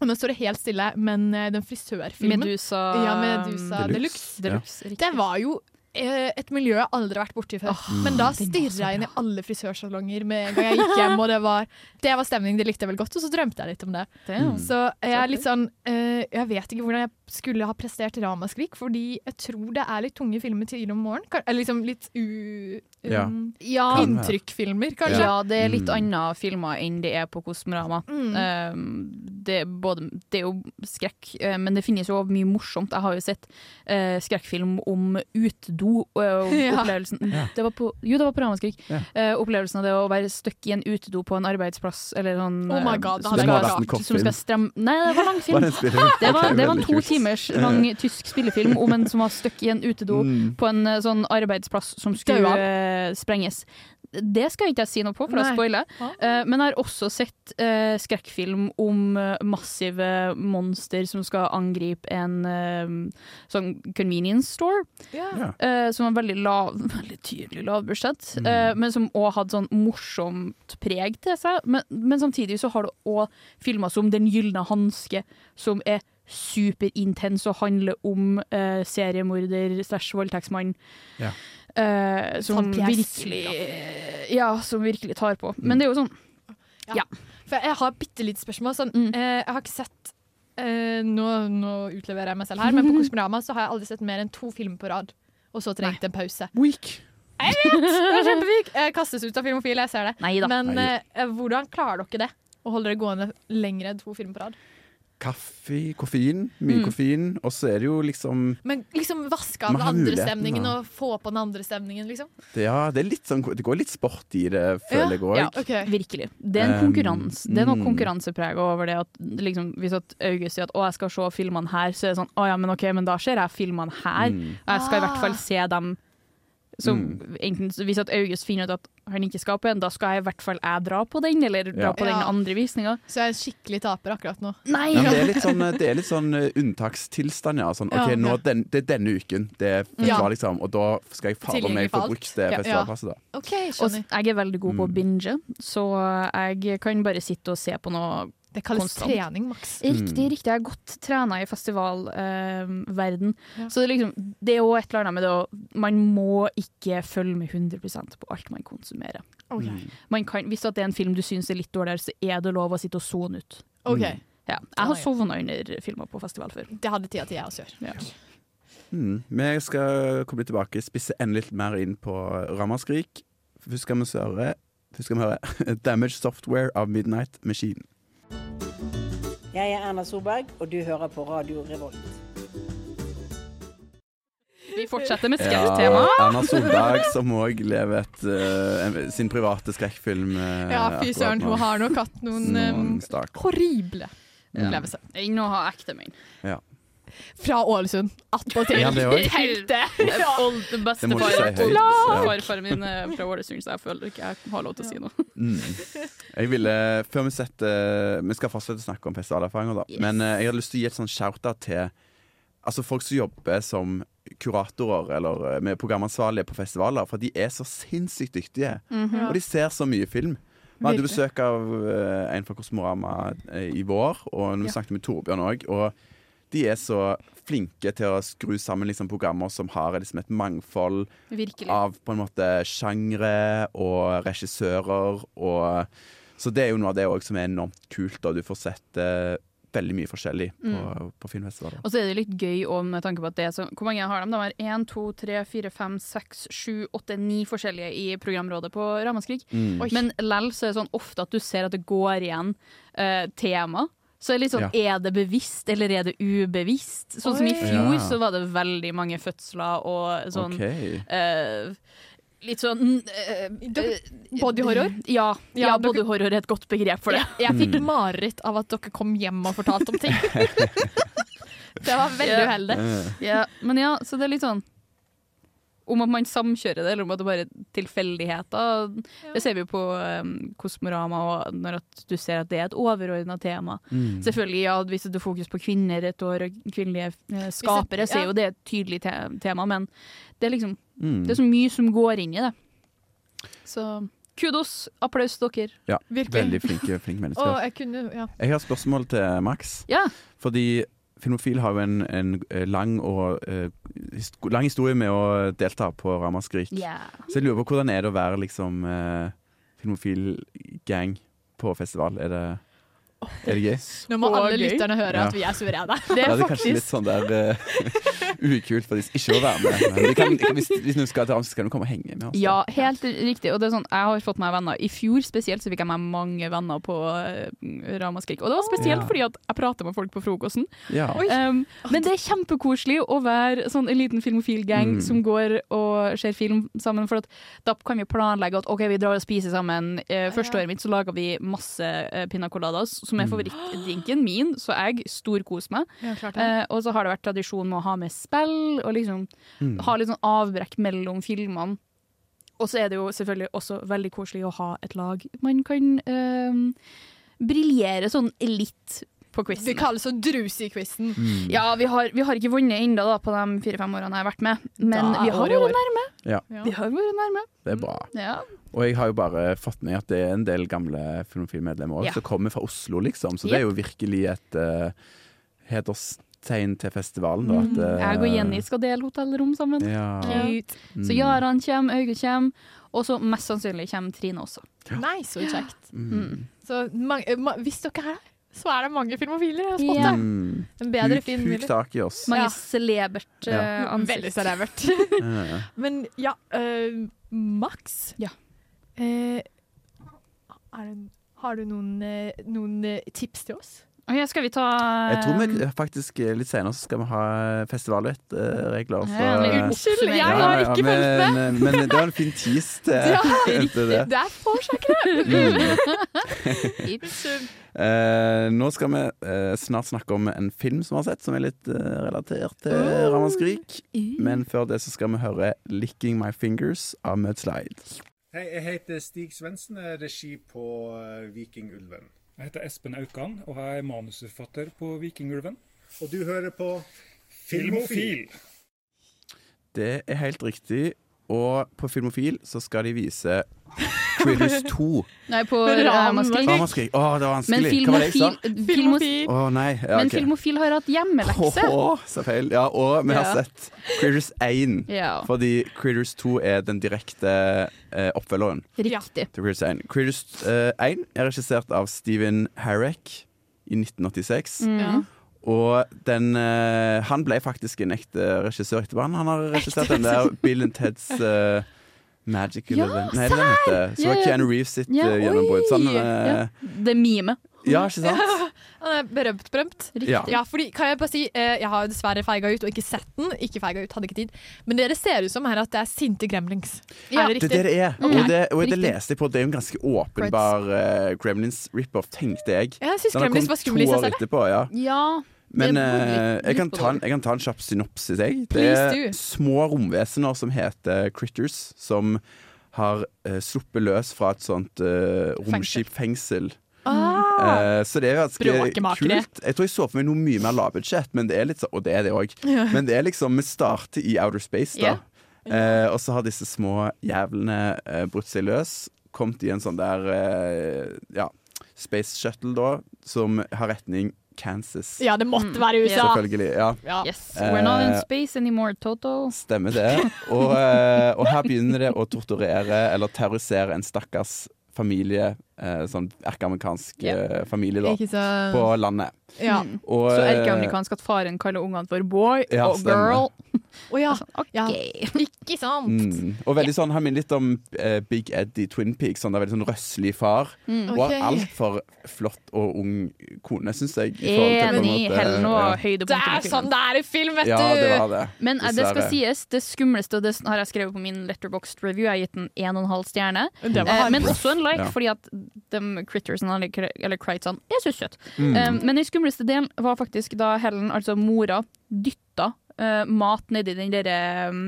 og Nå står det helt stille, men eh, den frisørfilmen Medusa Ja, Medusa Deluxe. Deluxe. Deluxe. ja. Det var jo eh, et miljø jeg aldri har vært borti før. Oh, Men da stirra jeg inn i alle frisørsalonger med en gang jeg gikk hjem, og det var, det var stemning. Det likte jeg vel godt, og så drømte jeg litt om det. Damn. Mm. Så jeg er litt sånn uh, Jeg vet ikke hvordan jeg skulle ha prestert ramaskrik, fordi jeg tror det er litt tunge filmer tidlig om morgenen. Eller liksom litt u... Ja. Um, Ja, Inntrykkfilmer, kanskje. ja, det er litt Mm. andre filmer enn det er på Kosmorama. Mm. Um, det, er både, det er jo skrekk, eh, men det finnes jo mye morsomt. Jeg har jo sett uh, skrekkfilm om utedo. Og, og Ja. opplevelsen Ja. det var på, Jo, det var på Ramaskrik. Ja. Uh, opplevelsen av det å være stuck i en utedo på en arbeidsplass eller sånn Oh my eh, God, det som Det må skal- ha vært en som kortfilm. skal stremme Nei, det var lang film. det? Det var, det var en to timers lang tysk spillefilm om en som var stuck i en utedo Mm. på en eh, sånn arbeidsplass som skulle Døde eh, sprenges. Det skal jeg ikke si noe på, for å spoile. Eh, men jeg har også sett uh, skrekkfilm om massive monster som skal angripe en sånn convenience store. Yeah. Ja. eh, som var veldig lav, veldig tydelig lavbudsjett, Mm. eh, men som òg hadde sånn morsomt preg til seg. Men, men samtidig så har du òg filmer som Den gylne hanske, som er superintens og handler om uh, seriemorder slash voldtektsmann. Ja. Eh, som Sånn virkelig Ja, som virkelig tar på. Mm. Men det er jo sånn For jeg har bitte lite spørsmål. Sånn, Mm. uh, jeg har ikke sett uh, nå, nå utleverer jeg meg selv her, men på Kosmorama så har jeg aldri sett mer enn to filmer på rad. Og så trengt en pause. Weak. Jeg vet! Det er kjempefint! Jeg kastes ut av Filmofil, jeg ser det. Neida. Men eh, hvordan klarer dere det? Å holde det gående lenger enn to filmer på rad? Kaffe, koffein, mye Mm. koffein. Og så er det jo liksom Men liksom vaske av den andre stemningen da. og få på den andre stemningen, liksom? det, Ja, det er litt sånn Det går litt sport i det, føler jeg òg. Ja. okay. Virkelig. Det er en Um, konkurranse. Det er noe mm. konkurransepreg over det. At liksom, hvis at August sier at å, jeg skal se filmene her, så er det sånn å ja, men ok, men da ser jeg filmene her. Mm. Jeg skal i hvert Ah. fall se dem. Så Mm. enten, hvis at August finner ut at han ikke skal på en, da skal jeg i hvert fall jeg dra på den, eller dra Ja. på den andre visninga. Så jeg er skikkelig taper akkurat nå. Nei! Ja, men det er litt sånn, det er litt sånn eh, unntakstilstand, ja. Sånn, ok, nå, den, det er denne uken, det er festival, liksom, og da skal jeg fader meg få brukt det festivalpasset, da. Okay, Og jeg er veldig god på å Mm. binge, så jeg kan bare sitte og se på noe Det kalles konstant. trening, Max. Riktig, Mm. riktig. Jeg er godt trena i festivalverden. Ja. Så det er, liksom, det er også et eller annet med det å Man må ikke følge med 100 på alt man konsumerer. Okay. Mm. Man kan, hvis at det er en film du syns er litt dårligere, så er det lov å sitte og sone ut. Ok. Mm. Ja. Jeg har sovna under filmer på festival før. Det hadde tida til jeg også gjør. Ja. Mm. Vi skal komme litt tilbake, spisse enda litt mer inn på Ramaskrik. Først skal vi høre, først skal vi høre Damage Software av Midnight Machine. Jeg er Erna Solberg, og du hører på Radio Revolt. Vi fortsetter med Ja. Erna Solberg, som òg lever et, uh, sin private skrekkfilm. Uh, Ja, fy søren, hun har nok hatt noen Noen um, staker. horrible Ja. opplevelser. Inn og ha ekte min. Ja. Fra Ålesund. Attpåtil. Ja, det også. Tenk det! Ja. Old Det må ikke bestefar si høyt. Ja. farfaren min er fra Ålesund, så jeg føler ikke jeg har lov til å si noe. Mm. Jeg ville, før vi setter Vi skal fortsette å snakke om festivalerfaringer, da. Yes. Men eh, jeg hadde lyst til å gi et sånn shout-out til Altså folk som jobber som kuratorer eller eh, med programansvarlige på festivaler, for de er så sinnssykt dyktige. Mhm. Og de ser så mye film. Vi hadde besøk av eh, en fra Kosmorama eh, i vår, og vi Ja. snakket med Torbjørn òg. Og de er så flinke til å skru sammen liksom, programmer som har liksom, et mangfold Virkelig. av på en måte sjangre og regissører. Og, så det er jo noe av det også som er enormt kult. Og du får sett uh, veldig mye forskjellig på, Mm. på filmfestivaler. Og så er det litt gøy også med tanke på at det er så Hvor mange har de? De har én, to, tre, fire, fem, seks, sju, åtte, ni forskjellige i programrådet på Ramaskrik. Mm. Men lell så er det sånn ofte at du ser at det går igjen eh, tema. Så er det litt sånn, er det bevisst eller er det ubevisst? Sånn som i fjor Ja. så var det veldig mange fødsler og sånn okay. uh, Litt sånn eh, Bodyhorror? Ja, Ja, ja bodyhorror er et godt begrep for det. Jeg fikk Mm. mareritt av at dere kom hjem og fortalte om ting. det var veldig uheldig. Yeah. Yeah. men ja, så det er litt sånn Om at man samkjører det, eller om at det bare er tilfeldigheter. Det ser vi jo på um, Kosmorama, og når at du ser at det er et overordna tema. mm. Selvfølgelig, ja, Hvis du fokuserer på kvinner et år, og kvinnelige eh, skapere, så er jo det et tydelig te tema, men det er liksom Mm. Det er så mye som går inn i det. Så kudos, applaus til dere. Ja, Virkelig. veldig flinke, flinke mennesker. Og jeg kunne Ja. Jeg har spørsmål til Max. Ja. Fordi Filmofil har jo en, en eh, lang, og, uh, lang historie med å delta på Ramaskrik. Så jeg lurer på hvordan er det å være liksom uh, Filmofil gang på festival? Er det, er det gøy? Nå må alle gøy. lytterne høre Ja. at vi er suverene. Det Ja, er det er kanskje litt sånn der uh, ukult for de som ikke vil være med. Men de kan, hvis, hvis du skal til Amsterdam, kan du komme og henge med oss. Ja, helt riktig. Og det er sånn, jeg har fått meg venner. I fjor spesielt så fikk jeg meg mange venner på uh, Ramaskrik. Og det var spesielt Ja. fordi at jeg prater med folk på frokosten. Ja. Um, men det er kjempekoselig å være sånn en liten filmofil gang Mm. som går og ser film sammen. For at da kan vi planlegge at OK, vi drar og spiser sammen. Uh, første året mitt så laga vi masse uh, pina coladas, som er Mm. favorittdrinken min, så jeg storkoser meg. Ja. Eh, og så har det vært tradisjon med å ha med spill, og liksom Mm. ha litt sånn avbrekk mellom filmene. Og så er det jo selvfølgelig også veldig koselig å ha et lag man kan eh, briljere sånn litt på Det quizen. kalles så drus-i-quizen. Mm. Ja, vi har, vi har ikke vunnet ennå på de fire-fem årene jeg har vært med, men Da vi har vært nærme. Ja. Vi har vært nærme. Det er bra. Ja. Og jeg har jo bare fått med at det er en del gamle Filmofil-medlemmer Ja. også, som kommer fra Oslo, liksom. Så det er jo virkelig et uh, hederstegn til festivalen, da. At, uh, Jeg og Jenny skal dele hotellrom sammen. Ja. Cute. Så Mm. Jaran kommer, Øyge kommer, og så mest sannsynlig kommer Trine også. Nei, så kjekt. Mm. Så mange, ma, hvis dere er der, så er det mange spotte. Ja. Mm. En bedre Huk, film. huk tak i oss. Mange Ja. celebert Ja. eh, ansikt. Veldig celebert. Men ja, uh, Max Ja. Uh, er det, Har du noen, eh, noen eh, tips til oss? Ok, skal vi ta Jeg tror vi faktisk eh, litt senere så skal vi ha festivalvettregler. Ja, Unnskyld, jeg ja, har ikke fulgt fulgt med. Men, men det var en fin tease til, Ja, til det. Det er forsøkere! Mm. Eh, nå skal vi uh, snart snakke om en film som vi har sett, som er litt uh, relatert til Oh. Ramaskrik. Men før det så skal vi høre 'Licking My Fingers' av Mudslide. Hei, jeg heter Stig Svendsen, regi på Vikingulven. Jeg heter Espen Aukan, og jeg er manusforfatter på Vikingulven. Og du hører på Filmofil. Det er helt riktig. Og på Filmofil så skal de vise Critters 2. Nei, på Ramaskrik. Ramaskrik. Å, det var Men vanskelig. Hva var det jeg sa? filmofil, Å nei. Ja, men filmofil har hatt hjemmelekse. Åh, så feil. Ja, og vi har Ja. sett Critters 1. Ja. Fordi Critters 2 er den direkte eh, oppfølgeren Riktig. til Critters 1. Critters eh, 1 er regissert av Steven Harek i 1986. Mm. Og den uh, Han ble faktisk en ekte regissør etterpå. Han, han har regissert den der Bill and Teds uh, Magical Ja, Event Nei, den heter Så var. Keanu Reeves sitt Ja, eh, gjennombrudd. Sånn, eh, Ja. Det mime. Ja, ikke sant? Han er berømt, berømt. Ja. Ja, fordi, kan jeg bare si, eh, jeg har dessverre feiga ut og ikke sett den. Ikke feiga ut, hadde ikke tid. Men det det ser ut som, er at det er sinte gremlings. Ja. Er det Det riktig? er det det er. Mm. Og det, og det leste jeg på. Det er jo en ganske åpenbar uh, Gremlins rip-off, tenkte jeg. Ja, jeg synes Den har kommet var skummel i to seg år selv. etterpå, ja. Ja. Men eh, jeg, kan ta en, jeg kan ta en kjapp synopsis, jeg. Det er små romvesener som heter Critters, som har eh, sluppet løs fra et sånt uh, romskipfengsel. Eh, så det er ganske kult. Jeg tror jeg så for meg noe mye mer lavbudsjett, men det er litt så, og det er det òg. Men det er liksom Vi starter i outer space, da. Eh, og så har disse små jævlene eh, brutt seg løs. Kommet i en sånn der eh, ja, space shuttle, da, som har retning Kansas. Ja, det måtte være USA. Selvfølgelig. ja Ja. Yes. We're not in space anymore, Toto. Stemmer det. Og, eh, og her begynner det å torturere eller terrorisere en stakkars familie, eh, sånn erkeamerikansk eh, familie, da, så på landet. Ja. Mm. Og, Så eh, erkeamerikansk at faren kaller ungene for boy Ja, og girl. Å ja. Sånn, ja. ok. Ikke sant? Mm. Og veldig sånn, Han minner litt om eh, Big Ed i Twin Peaks. Sånn, det er veldig sånn røslig far. Mm. Og har altfor flott og ung kone, syns jeg. Enig. Hell nå ja. Det er sånn det er i film, vet Ja, det du! var det. Men eh, det skal sies, det skumleste, og det har jeg skrevet på min letterboxd review, jeg har gitt den 1,5 stjerne. Det var Eh, men også en like, Ja. fordi at de crittersene, eller, eller critesene, er så søte. Mm. Um, men den skumleste delen var faktisk da Helen, altså mora, dytta eh, mat nedi den derre um,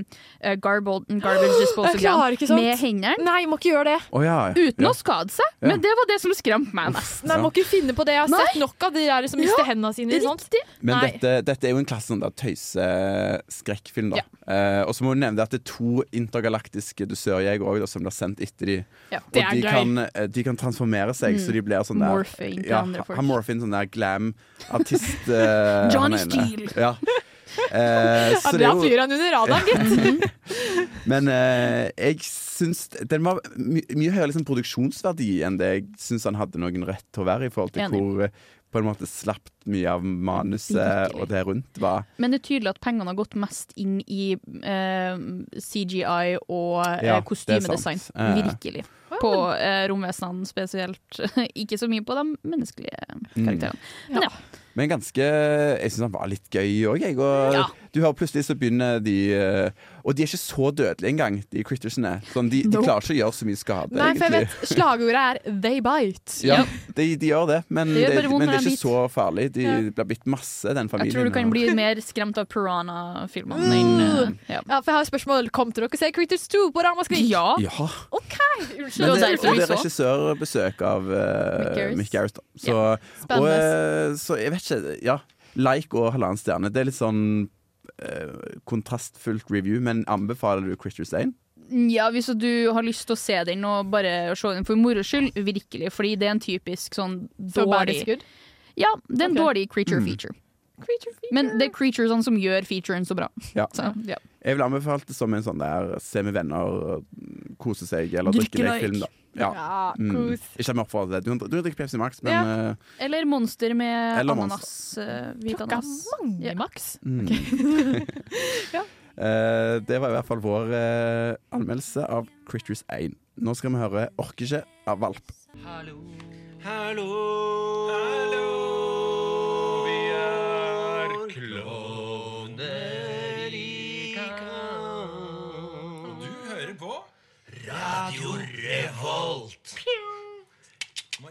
uh, garbage, garbage disposal med hendene. Nei, må ikke gjøre det. Oh, ja. Uten ja. å skade seg. Men det var det som skremte meg mest. Nei, må ikke finne på det. Jeg har Nei. sett nok av de der som mister hendene sine. sånt. Riktig. Men dette, dette er jo en klasse sånn tøyseskrekkfilm, da. Uh, og så må du nevne at det er to intergalaktiske dusørjegere som blir sendt etter de. Ja, Og det de kan, de kan transformere seg, så de blir sånn der Morphing til ja, andre folk. Han inn sånn der glam-artist. Uh, Johnny. Steele. Ja. Eh, så Ja, det er jo han under radaren, gitt. Men eh, jeg syns den var my mye høyere liksom, produksjonsverdi enn det jeg syns han hadde noen rett til å være, i forhold til Enig. hvor eh, på en måte slapt mye av manuset Virkelig. og det rundt var. Men det er tydelig at pengene har gått mest inn i eh, CGI og eh, Ja, kostymedesign. Eh. Virkelig. På eh, romvesenene spesielt. Ikke så mye på de menneskelige Mm. karakterene. Men ja. Men ganske Jeg syns han var litt gøy òg, jeg. Og Ja. du hører plutselig så begynner de eh, Og de er ikke så dødelige engang, de crittersene. Sånn, de, de klarer ikke å gjøre så mye skade, Nei, for jeg vet slagordet er 'they bite'. Ja, de, de gjør det, men Det gjør det, men det er ikke så farlig. De Ja. blir bitt masse, den familien. Jeg tror du kan bli mer skremt av Piranha-filmene Uh. eh, ja. Ja, for jeg har et spørsmål. Kom til dere og se Critters 2 på Ramaskrik? ja. Ja. OK! Unnskyld. Det det, og det er regissørbesøk av uh, Mick Garrett. Så, Garris. Og, eh, så jeg vet ikke Ja, like og halvannen stjerne. Det er litt sånn kontrastfullt review, men anbefaler du Christer Stein? Ja, hvis du har lyst til å se den og bare se den for moro skyld, virkelig. Fordi det er en typisk sånn Så dårlig good? Ja, det er en okay. dårlig creature Mm. feature. Men det er creaturesene som gjør featuren så bra. Ja. Så, ja. Jeg ville anbefalt det som en sånn der se med venner kose seg, eller drikke deg film, da. Ja. Ja, Mm. Ikke vi oppfordrer det. Du du drikker drikke Pepsi Max, men Ja. eh, Eller monster med Eller ananas. eh, hvit Klokka ananas. mange, Ja. Max. mm. Ja. uh, det var i hvert fall vår uh, anmeldelse av Critters 1. Nå skal vi høre 'Orker ikke' av Valp. Du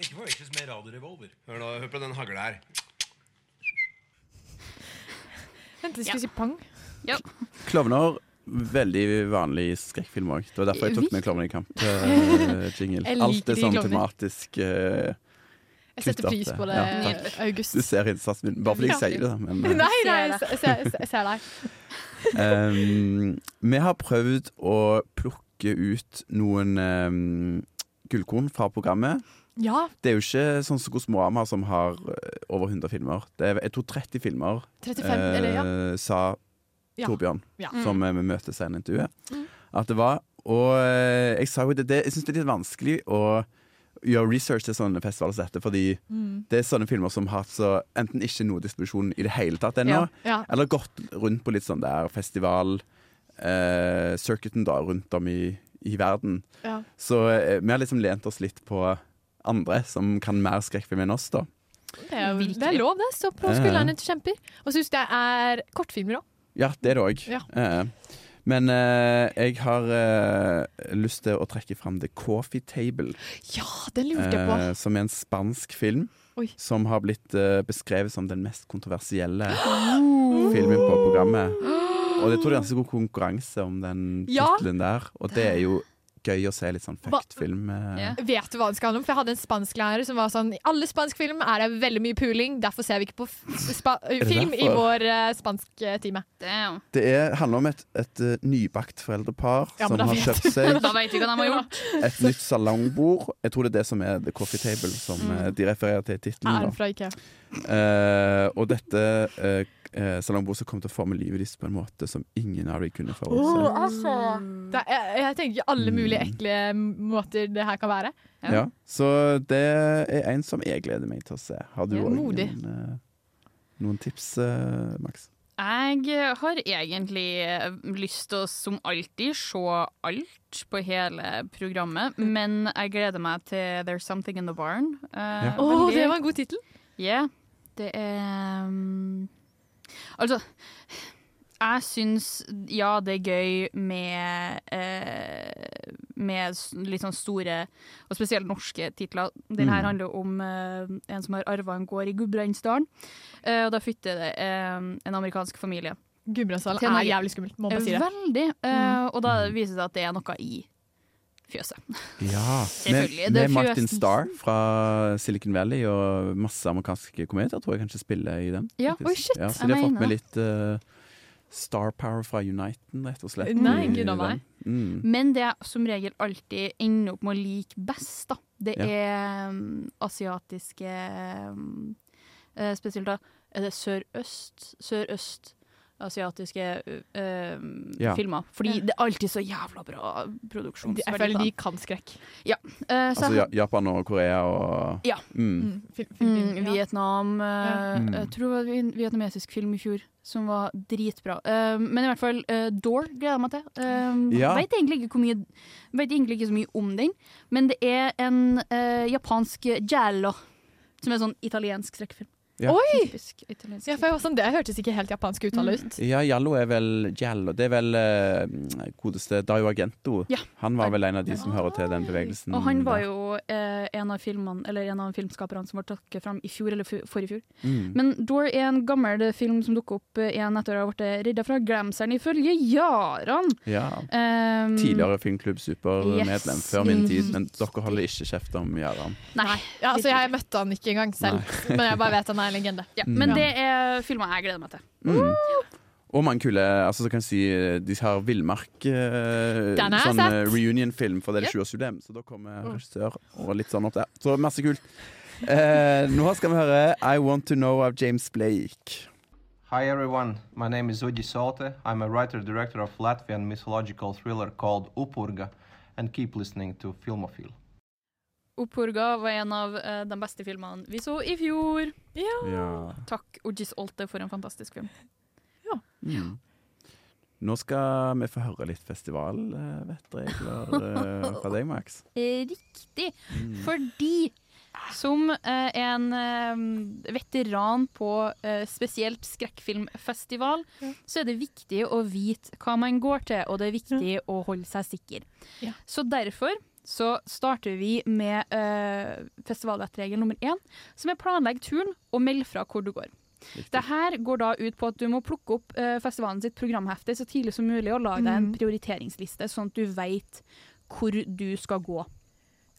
ikke forveksles med radiorevolver. Hør, nå, hør på den hagla her. Vent, jeg skulle si pang. Klovner. Veldig vanlig i skrekkfilm òg. Det var derfor jeg tok med Klovner i kamp-jingle. Jeg liker Alt er sånn klovner. tematisk uh, Jeg setter pris på det, Ja. August. Du ser innsatsen min, bare fordi jeg sier det. Men, uh. Nei, nei, jeg ser, jeg ser deg. Um, vi har prøvd å plukke ut noen um, gullkorn fra programmet. Ja, Det er jo ikke sånn som Kosmorama som har eh, over 100 filmer. Det er, jeg tror 30 filmer, 35, eller ja. eh, sa Torbjørn, Ja. som eh, vi møter senere i intervjuet. Mm. At det var Og eh, jeg sa jo det, det Jeg syns det er litt vanskelig å gjøre research til sånne festivaler som dette, fordi Mm. det er sånne filmer som har hatt så enten ikke noe distribusjon i det hele tatt ennå, Ja. Ja. eller gått rundt på litt sånn der festival eh, circuiten da, rundt om i, i verden. Ja. Så eh, vi har liksom lent oss litt på andre som kan mer skrekkfilm enn oss, da. Det er, jo- det er lov, det. Stå på Ja, ja. skuldrene til kjemper. Og så syns det er kortfilmer òg. Ja, det er det òg. Ja. men eh, jeg har eh, lyst til å trekke fram The Coffee Table. Ja, det lurte jeg på. eh, som er en spansk film. Oi. Som har blitt eh, beskrevet som den mest kontroversielle filmen på programmet. Og jeg tror det er ganske god konkurranse om den Ja. tittelen der. Og det er jo gøy å se litt sånn fucked-film. Yeah. Vet du hva det skal handle om? For jeg hadde en spansklærer som var sånn I alle spansk film er det veldig mye puling, derfor ser vi ikke på f spa film i vår uh, spansktime. Det er, handler om et, et uh, nybakt foreldrepar Ja, som har kjøpt seg et nytt salongbord. Jeg tror det er det som er The Coffee Table, som mm. de refererer til i tittelen. Eh, og dette uh, salongbordet kommer til å forme livet deres på en måte som ingen av dem kunne forutse. altså. er- jeg, jeg tenker alle mulige Mm. ekle måter det her kan være. Ja. Så det er en som jeg gleder meg til å se. Har du òg noen, eh, noen tips, eh, Max? Jeg har egentlig eh, lyst til å som alltid se alt på hele programmet, men jeg gleder meg til There's Something in the Barn. Å, Eh, oh, det var en god tittel! Ja, det er um, Altså, jeg syns ja, det er gøy med eh, Med litt sånn store, og spesielt norske titler. Den her Mm. handler om eh, en som har arva en gård i Gudbrandsdalen. Eh, og da flytter det eh, en amerikansk familie. Gudbrandsdalen er jævlig skummelt, må man si det. Veldig. Eh, Mm. Og da viser det seg at det er noe i fjøset. Ja, med, med Martin. Starr fra Silicon Valley og masse amerikanske komedier tror jeg kanskje spiller i den. Ja, oi, shit, Ja, så de har fått med litt uh, star power fra Uniten, rett og slett. Nei, gud a meg. Mm. Men det jeg som regel alltid ender opp med å like best, da, det Ja. er um, asiatiske um, Spesielt da er det sørøst Sørøst asiatiske uh, um, Ja. filmer. Fordi Ja. det er alltid så jævla bra produksjonsverdi. Jeg føler de kan skrekk. Ja. Uh, så Altså Ja- Japan og Korea og Ja. Mm. Mm, Vietnam. Uh, Mm. Jeg tror det var en vietnamesisk film i fjor som var dritbra. Uh, men i hvert fall uh, Door gleder jeg meg til. Uh, Ja. Vet egentlig egentlig ikke så mye om den, men det er en japansk giallo, som er sånn italiensk skrekkfilm. Ja. Oi! Typisk italiensk. Ja, for jeg var sånn, Det hørtes ikke helt japansk uttale ut. Ja, Jallo er vel Jallo. Det er vel uh, godeste Dario Argento. Ja. Han var vel en av de som hører til den bevegelsen. Og han var jo eh, en av filmene Eller en av filmskaperne som ble tatt fram i fjor eller forrige fjor. Mm. Men Door er en gammel film som dukker opp eh, igjen etter å ha blitt redda fra glemselen ifølge Jaran. Ja. Um, Tidligere Filmklubb Super-medlem yes. før min tid, men dere holder ikke kjeft om Jaran. Nei. Ja, altså, jeg møtte han ikke engang selv, men jeg bare vet han er en legende. Ja, Mm. men det er filmer jeg gleder meg til. Mm. Og mange kule altså så kan jeg si, De har Villmark eh, sånn eh, reunion-film, for det er 20-årsjubileum. Så da kommer regissør og litt sånn opp der. Så masse kult. Eh, nå skal vi høre I Want To Know av James Blake. Hi everyone, my name is Udi Solte. I'm a writer-director of Latvian mythological thriller called Upurga, and keep listening to Filmophile. Opphorga var en av eh, de beste filmene vi så i fjor. Ja. Takk, Ojis Olte, for en fantastisk film. Mm. Nå skal vi få høre litt festivalvettregler eh, fra deg, Max. Eh, Riktig. Mm. Fordi som eh, en eh, veteran på eh, spesielt skrekkfilmfestival, så er det viktig å vite hva man går til, og det er viktig å holde seg sikker. Ja. Så derfor så starter vi med uh, festivalvettregel nummer én, som er planlegg turen og meld fra hvor du går. Det her går da ut på at du må plukke opp uh, festivalen sitt programhefte så tidlig som mulig og lage deg en Mm. prioriteringsliste, sånn at du veit hvor du skal gå.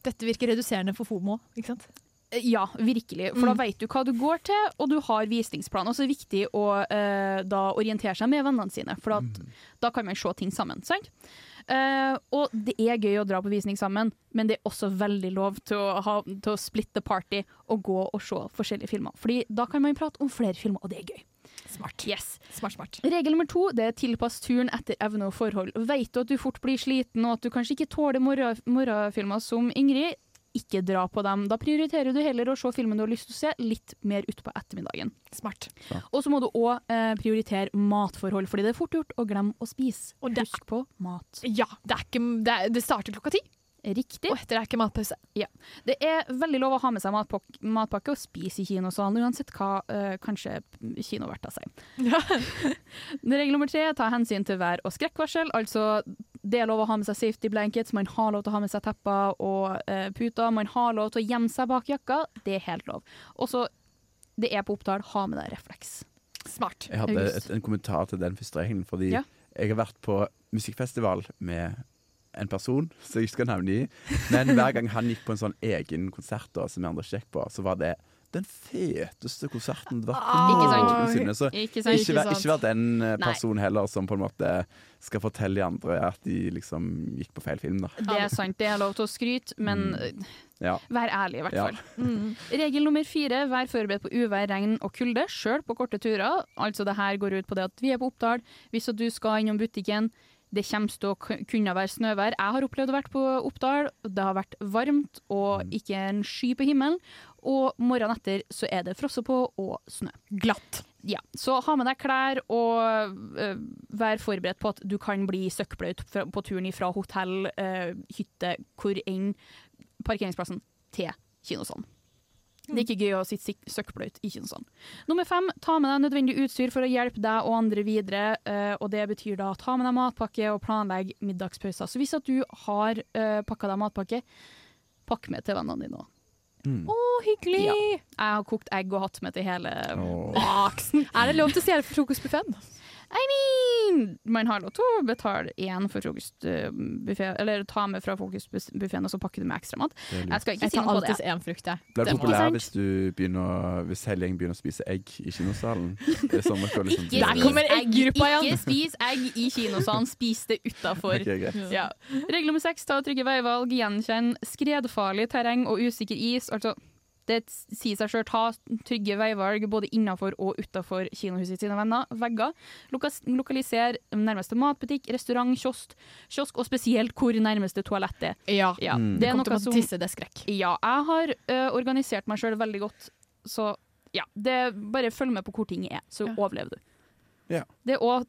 Dette virker reduserende for FOMO, ikke sant? Eh, Ja, virkelig. For da veit vet du hva du går til, og du har visningsplan. Og så er det viktig å uh, da orientere seg med vennene sine, for at, da kan man se ting sammen. sant? Eh, og det er gøy å dra på visning sammen, men det er også veldig lov til å, ha, til å splitte party og gå og se forskjellige filmer. Fordi da kan man prate om flere filmer, og det er gøy. Smart. Yes. Smart, smart. Regel nummer to det er tilpass turen etter evne og forhold. Vet du at du fort blir sliten, og at du kanskje ikke tåler morgen- morgenfilmer som Ingrid, ikke dra på dem. Da prioriterer du heller å se filmen du har lyst til å se, litt mer utpå ettermiddagen. Smart. Og så må du òg eh, prioritere matforhold, fordi det er fort gjort å glemme å spise. Husk på mat. Ja, det, er ikke, det, det starter klokka ti. Riktig. Og etter er ikke matpause. Ja. Det er veldig lov å ha med seg matpak matpakke og spise i kinosalen, uansett hva eh, kanskje kinoverta sier. Regel nummer tre, ta hensyn til vær- og skrekkvarsel. Altså, det er lov å ha med seg safety blankets, man har lov til å ha med seg tepper og uh, puter, man har lov til å gjemme seg bak jakka. Det er helt lov. Og så, det er på Oppdal, ha med deg refleks. Smart. Jeg hadde et, en kommentar til den første regelen, fordi Ja. jeg har vært på musikkfestival med en person som jeg ikke skal nevne i, men hver gang han gikk på en sånn egen konsert da, som vi andre gikk på, så var det den feteste konserten vært Ikke sant? noensinne. Så Ikke sant? ikke, vær, Ikke vær den eh, Nei. personen heller som på en måte skal fortelle de andre at de liksom gikk på feil film, da. Det er sant, det er lov til å skryte, men mm. Ja. vær ærlig i hvert Ja. Mm. Regel nummer fire, vær forberedt på uvær, regn og kulde, sjøl på korte turer. Altså det her går ut på det at vi er på Oppdal, hvis du skal innom butikken, det kommer til å kunne være snøvær. Jeg har opplevd å være på Oppdal, det har vært varmt og ikke en sky på himmelen, og morgenen etter så er det frosset på og snø. Glatt. Ja, så ha med deg klær og uh, vær forberedt på at du kan bli søkkblaut på turen fra hotell, uh, hytte, hvor enn parkeringsplassen til kinosalen. Det er ikke gøy å sitte søkkblaut i kinosalen. Nummer fem, ta med deg nødvendig utstyr for å hjelpe deg og andre videre. Uh, og det betyr da ta med deg matpakke og planlegg middagspauser. Så hvis at du har uh, pakka deg matpakke, pakk med til vennene dine òg. Mm. Å, hyggelig! Ja. Jeg har kokt egg og hatt med til hele Baksen. Er det lov til å stjele fra frokostbuffeen? I mean, man har lov til å betale én for frokostbuffé, eller ta med fra frokostbuffeen og så pakke det med ekstramat. Det er. Jeg skal ikke Jeg si noe på det. alltid én frukt, jeg. Blir du populær hvis, du begynner, hvis hele gjengen begynner å spise egg i kinosalen? Det er sånn man liksom Ikke Der kommer egg-gruppa igjen. ikke spis egg i kinosalen, spis det utafor. Okay. Ja. Regel nummer seks, ta trygge veivalg, gjenkjenn skredfarlig terreng og usikker is. Altså, det sier seg sjøl, ta trygge veivalg både innafor og utafor kinohuset sine venner, vegger. Lokaliser nærmeste matbutikk, restaurant, kiosk, kiosk, og spesielt hvor nærmeste toalett er. Ja. Ja, Mm. det er noe som tisse, det er skrekk. Ja, jeg har ø, organisert meg sjøl veldig godt, så ja. Det, bare følg med på hvor ting er, så Ja. overlever du. Ja. Det er òg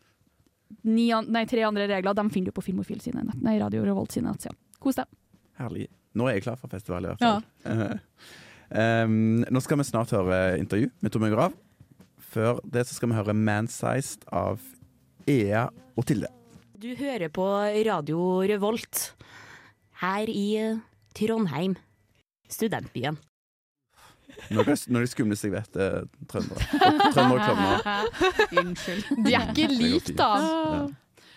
tre andre regler, de finner du på Filmofil sine nett, nei, Radio Revolt sine nettsider. Kos deg. Herlig. Nå er jeg klar for festival, i hvert fall. Eh, em, nå skal vi snart høre intervju med Tom Grav. Før det så skal vi høre 'Man-Sized' av Ea og Tilde. Du hører på Radio Revolt her i eh, Trondheim, studentbyen. Når det, når skumleste jeg vet, er trøndere. Og Trøndere og klovner. Unnskyld. De er ikke likt, lik, da. Ja.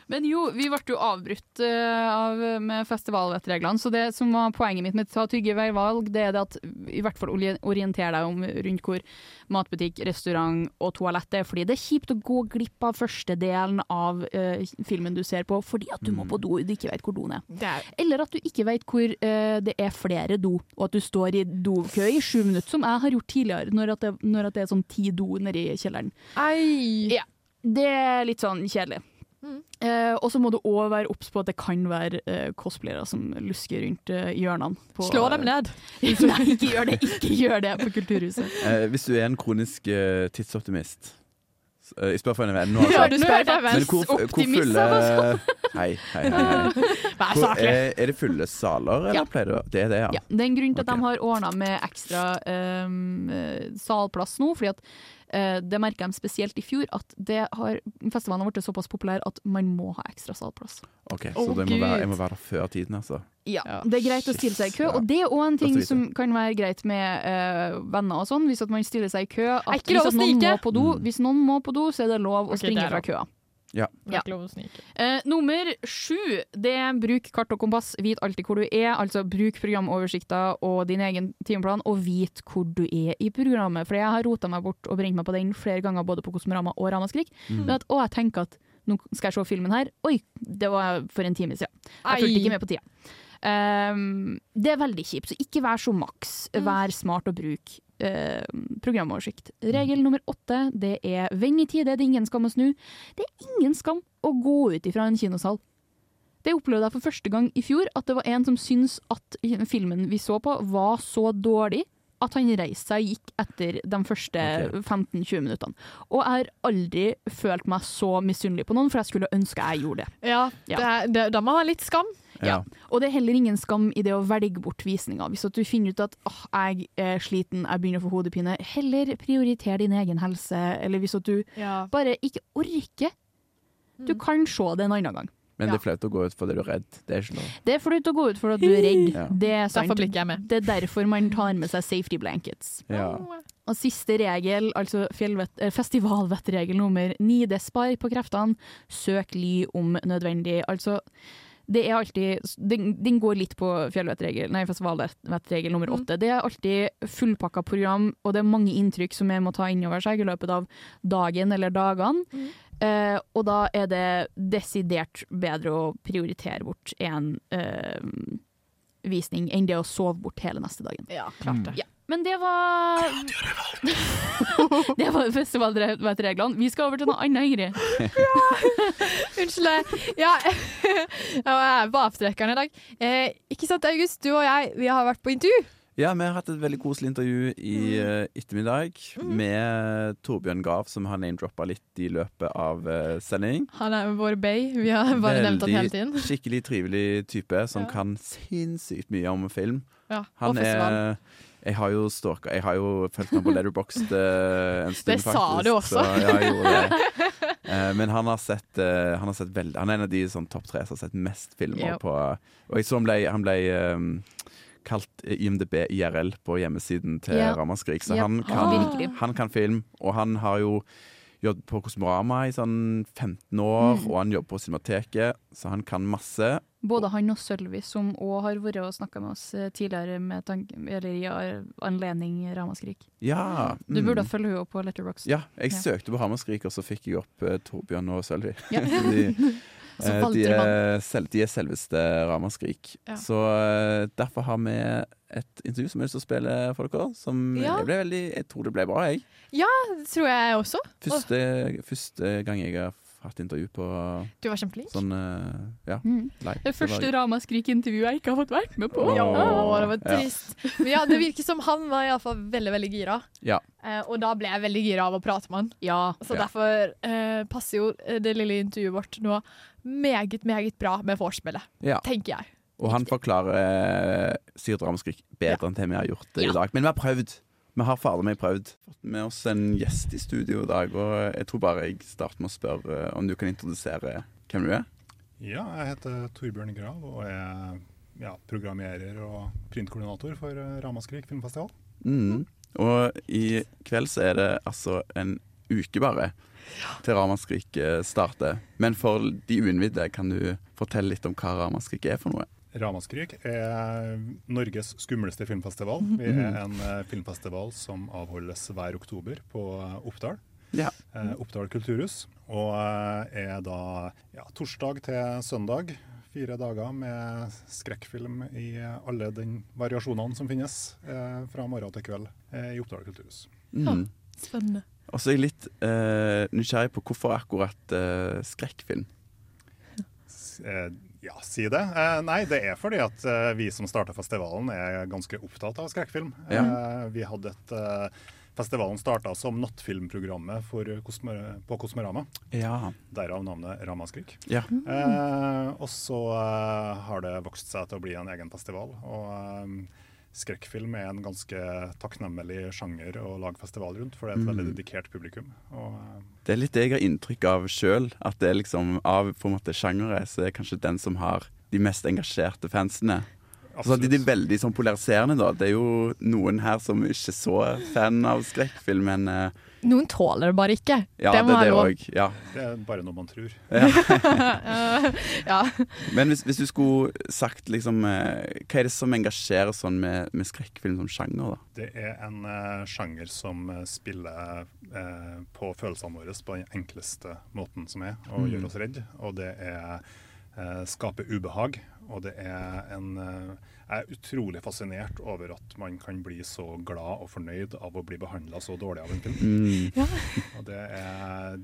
Men jo, vi ble jo avbrutt eh, av, med festivalvettreglene, så det som var poenget mitt med å ta trygge veivalg, det er det at i hvert fall ori- orienter deg om rundt hvor matbutikk, restaurant og toalett er, fordi det er kjipt å gå glipp av første delen av uh, filmen du ser på, fordi at du må på do og du ikke vet hvor doen er. Er Eller at du ikke vet hvor uh, det er flere do, og at du står i dokø i sju minutter, som jeg har gjort tidligere, når, at det, når at det er sånn ti do nedi kjelleren. Ei! Ja, det er litt sånn kjedelig. Mm. Eh, og så må du òg være obs på at det kan være eh, cosplayere som lusker rundt eh, hjørnene. på- Slå dem ned. Nei, ikke gjør det! Ikke gjør det på Kulturhuset. Eh, hvis du er en kronisk eh, tidsoptimist eh, Jeg spør for en venn nå, Ja, altså. du spør for en venn. Men hvor, hvor fulle. Hei, hei, hei. hei. Vær Hvor, saklig. er, er det fulle saler, eller Ja. pleier det å Det er det, ja. Ja, det er en grunn til at okay. de har ordna med ekstra ehm, eh, salplass nå. fordi at eh, det merka de spesielt i fjor, at det har, festivalen har blitt såpass populær at man må ha ekstra salplass. Ok, Så Så det må være, jeg må være før tiden, altså. Ja, Det er greit å stille seg i kø, og det er òg en ting som kan være greit med uh, venner og sånn, hvis at man stiller seg i kø. At hvis, at noen må på do, Mm. hvis noen må på do, så er det lov å okay, springe fra køa. Ja. Det er ikke lov å snike. Eh, nummer sju, det er bruk kart og kompass. Vit alltid hvor du er. Altså bruk programoversikter og din egen timeplan, og vit hvor du er i programmet. For jeg har rota meg bort og brent meg på den flere ganger, både på Kosmorama og Ramaskrik. Mm. Men at, å, jeg tenker at nå skal jeg se filmen her. Oi, det var for en time siden. Jeg fulgte ikke med på tida. Um, det er veldig kjipt, så ikke vær så maks. Vær smart og bruk eh, programoversikt. Regel nummer åtte det er vend i tide, det er ingen skam å snu. Det er ingen skam å gå ut ifra en kinosal. Det opplevde jeg for første gang i fjor, at det var en som syntes at filmen vi så på var så dårlig at han reiste seg og gikk etter de første 15-20 minuttene. Og jeg har aldri følt meg så misunnelig på noen, for jeg skulle ønske jeg gjorde det. Ja, Ja. Det, det, da må man ha litt skam. Ja. Og det er heller ingen skam i det å velge bort visninger. Hvis at du finner ut at åh, jeg er sliten, jeg begynner å få hodepine, heller prioriter din egen helse. Eller hvis at du Ja. bare ikke orker. Du Mm. kan se det en annen gang. Men det er flaut å gå ut fordi du er redd. Det er. Det er flaut å gå ut for at du er redd. Ja. Det er sant. Derfor blir ikke jeg med. Det er derfor man tar med seg safety blankets. Ja. Og siste regel, altså eh, festivalvettregel nummer ni, det spar på kreftene, søk ly om nødvendig. Altså, det er alltid Den, den går litt på fjellvettregel, nei, festivalvettregel nummer Mm. Det er alltid fullpakka program, og det er mange inntrykk som jeg må ta innover seg i løpet av dagen eller dagene. Mm. Eh, og da er det desidert bedre å prioritere bort en eh, visning enn det å sove bort hele neste dagen. Ja, klart det. Ja. Men det var Det var festivalreglene. Vi skal over til noe annet, Ingrid. Unnskyld. Ja, jeg er på avtrekkeren i dag. Eh, ikke sant, August? Du og jeg vi har vært på intervju. Ja, vi har hatt et veldig koselig intervju i uh, ettermiddag med Torbjørn Gav, som har name-droppa litt i løpet av uh, sending. Han er vår bay. Vi har bare nevnt han hele tiden. Veldig skikkelig trivelig type som kan sinnssykt mye om film. Ja, og Han festival. er jeg har jo stalka Jeg har jo fulgt ham på Letterboxd eh, en stund, Det sa du også. Så, ja, jeg gjorde det. Eh, men han har sett, uh, han har sett veldig Han er en av de sånn topp tre som har sett mest filmer Yep. på Og jeg så han ble, han ble um, kalt IMDb IRL på hjemmesiden til yep. Ramaskrik. Så Yep. han, kan, virkelig. han kan film, og han har jo jobbet på Kosmorama i sånn 15 år, Mm. og han jobber på Cinemateket, så han kan masse. Både han og Sølvi, som òg har vært og snakka med oss eh, tidligere med eller i anledning Ramaskrik. Ja. Du mm. burde følge henne på Letterboxd. Ja, jeg søkte på Ramaskrik, og så fikk jeg opp uh, Torbjørn og Sølvi. Ja. de, eh, valgte de, er selv, de er selveste Ramaskrik. Ja. Så uh, derfor har vi et intervju som jeg har lyst til å spille for dere. Som Ja. jeg, ble veldig, jeg tror det ble bra, jeg. Ja, det tror jeg også. Første, første gang jeg har hatt intervju på Du var kjempeflink. sånn eh, ja, Mm. Det første Ramaskrik-intervjuet jeg ikke har fått vært med på. Ja, det var Ja. trist. Men ja, det virker som han var iallfall veldig veldig gira. Ja. Eh, og da ble jeg veldig gira av å prate med han. Ja. Så Ja. derfor eh, passer jo eh, det lille intervjuet vårt nå meget, meget bra med vorspielet, Ja. tenker jeg. Og han forklarer uh, Syrt Ramaskrik bedre enn det vi har gjort Ja. i dag. Men vi har prøvd. Vi har fader meg prøvd. Fått med oss en gjest i studio i dag, og jeg tror bare jeg starter med å spørre eh, om du kan introdusere hvem du er. Ja, jeg heter Torbjørn Grav og er ja, programmerer og printkoordinator for eh, Ramaskrik filmfestival. Mm. Og i kveld så er det altså en uke bare til Ramaskrik eh, starter. Men for de uinnvidde, kan du fortelle litt om hva Ramaskrik er for noe? Ramaskrik er Norges skumleste filmfestival. Vi er en eh, filmfestival som avholdes hver oktober på eh, Oppdal. Ja. Eh, Oppdal kulturhus. Og er da ja, torsdag til søndag. Fire dager med skrekkfilm i alle de variasjonene som finnes eh, fra morgen til kveld eh, i Oppdal kulturhus. Mm. Spennende. Og så er jeg litt eh, nysgjerrig på hvorfor akkurat eh, skrekkfilm. S- eh, Ja, si det. Eh, nei, det er fordi at eh, vi som starta festivalen er ganske opptatt av skrekkfilm. Ja. Eh, vi hadde et eh, Festivalen starta som nattfilmprogrammet for Kosmo- på Kosmorama. Ja. Derav navnet Ramaskrik. Ja. Eh, og så eh, har det vokst seg til å bli en egen festival. Og skrekkfilm er en ganske takknemlig sjanger å lage festival rundt, for det er et Mm. veldig dedikert publikum. Og eh, Det er litt det jeg har inntrykk av sjøl. At det er liksom av på en måte sjangere, så er kanskje den som har de mest engasjerte fansene. Så de, de er veldig sånn polariserende, da. Det er jo noen her som ikke er så fan av skrekkfilm, men uh, Noen tåler det bare ikke. ja, det det, må er være det. Ja. det er bare noe man tror. Ja. Men hvis, hvis du skulle sagt liksom uh, Hva er det som engasjerer sånn med, med skrekkfilm som sjanger, da? Det er en uh, sjanger som spiller på følelsene våre på den enkleste måten som er, og Mm. gjør oss redde. Og det er skape skaper ubehag. Og det er en eh, Jeg er utrolig fascinert over at man kan bli så glad og fornøyd av å bli behandla så dårlig av en film. Mm. Ja. Og det er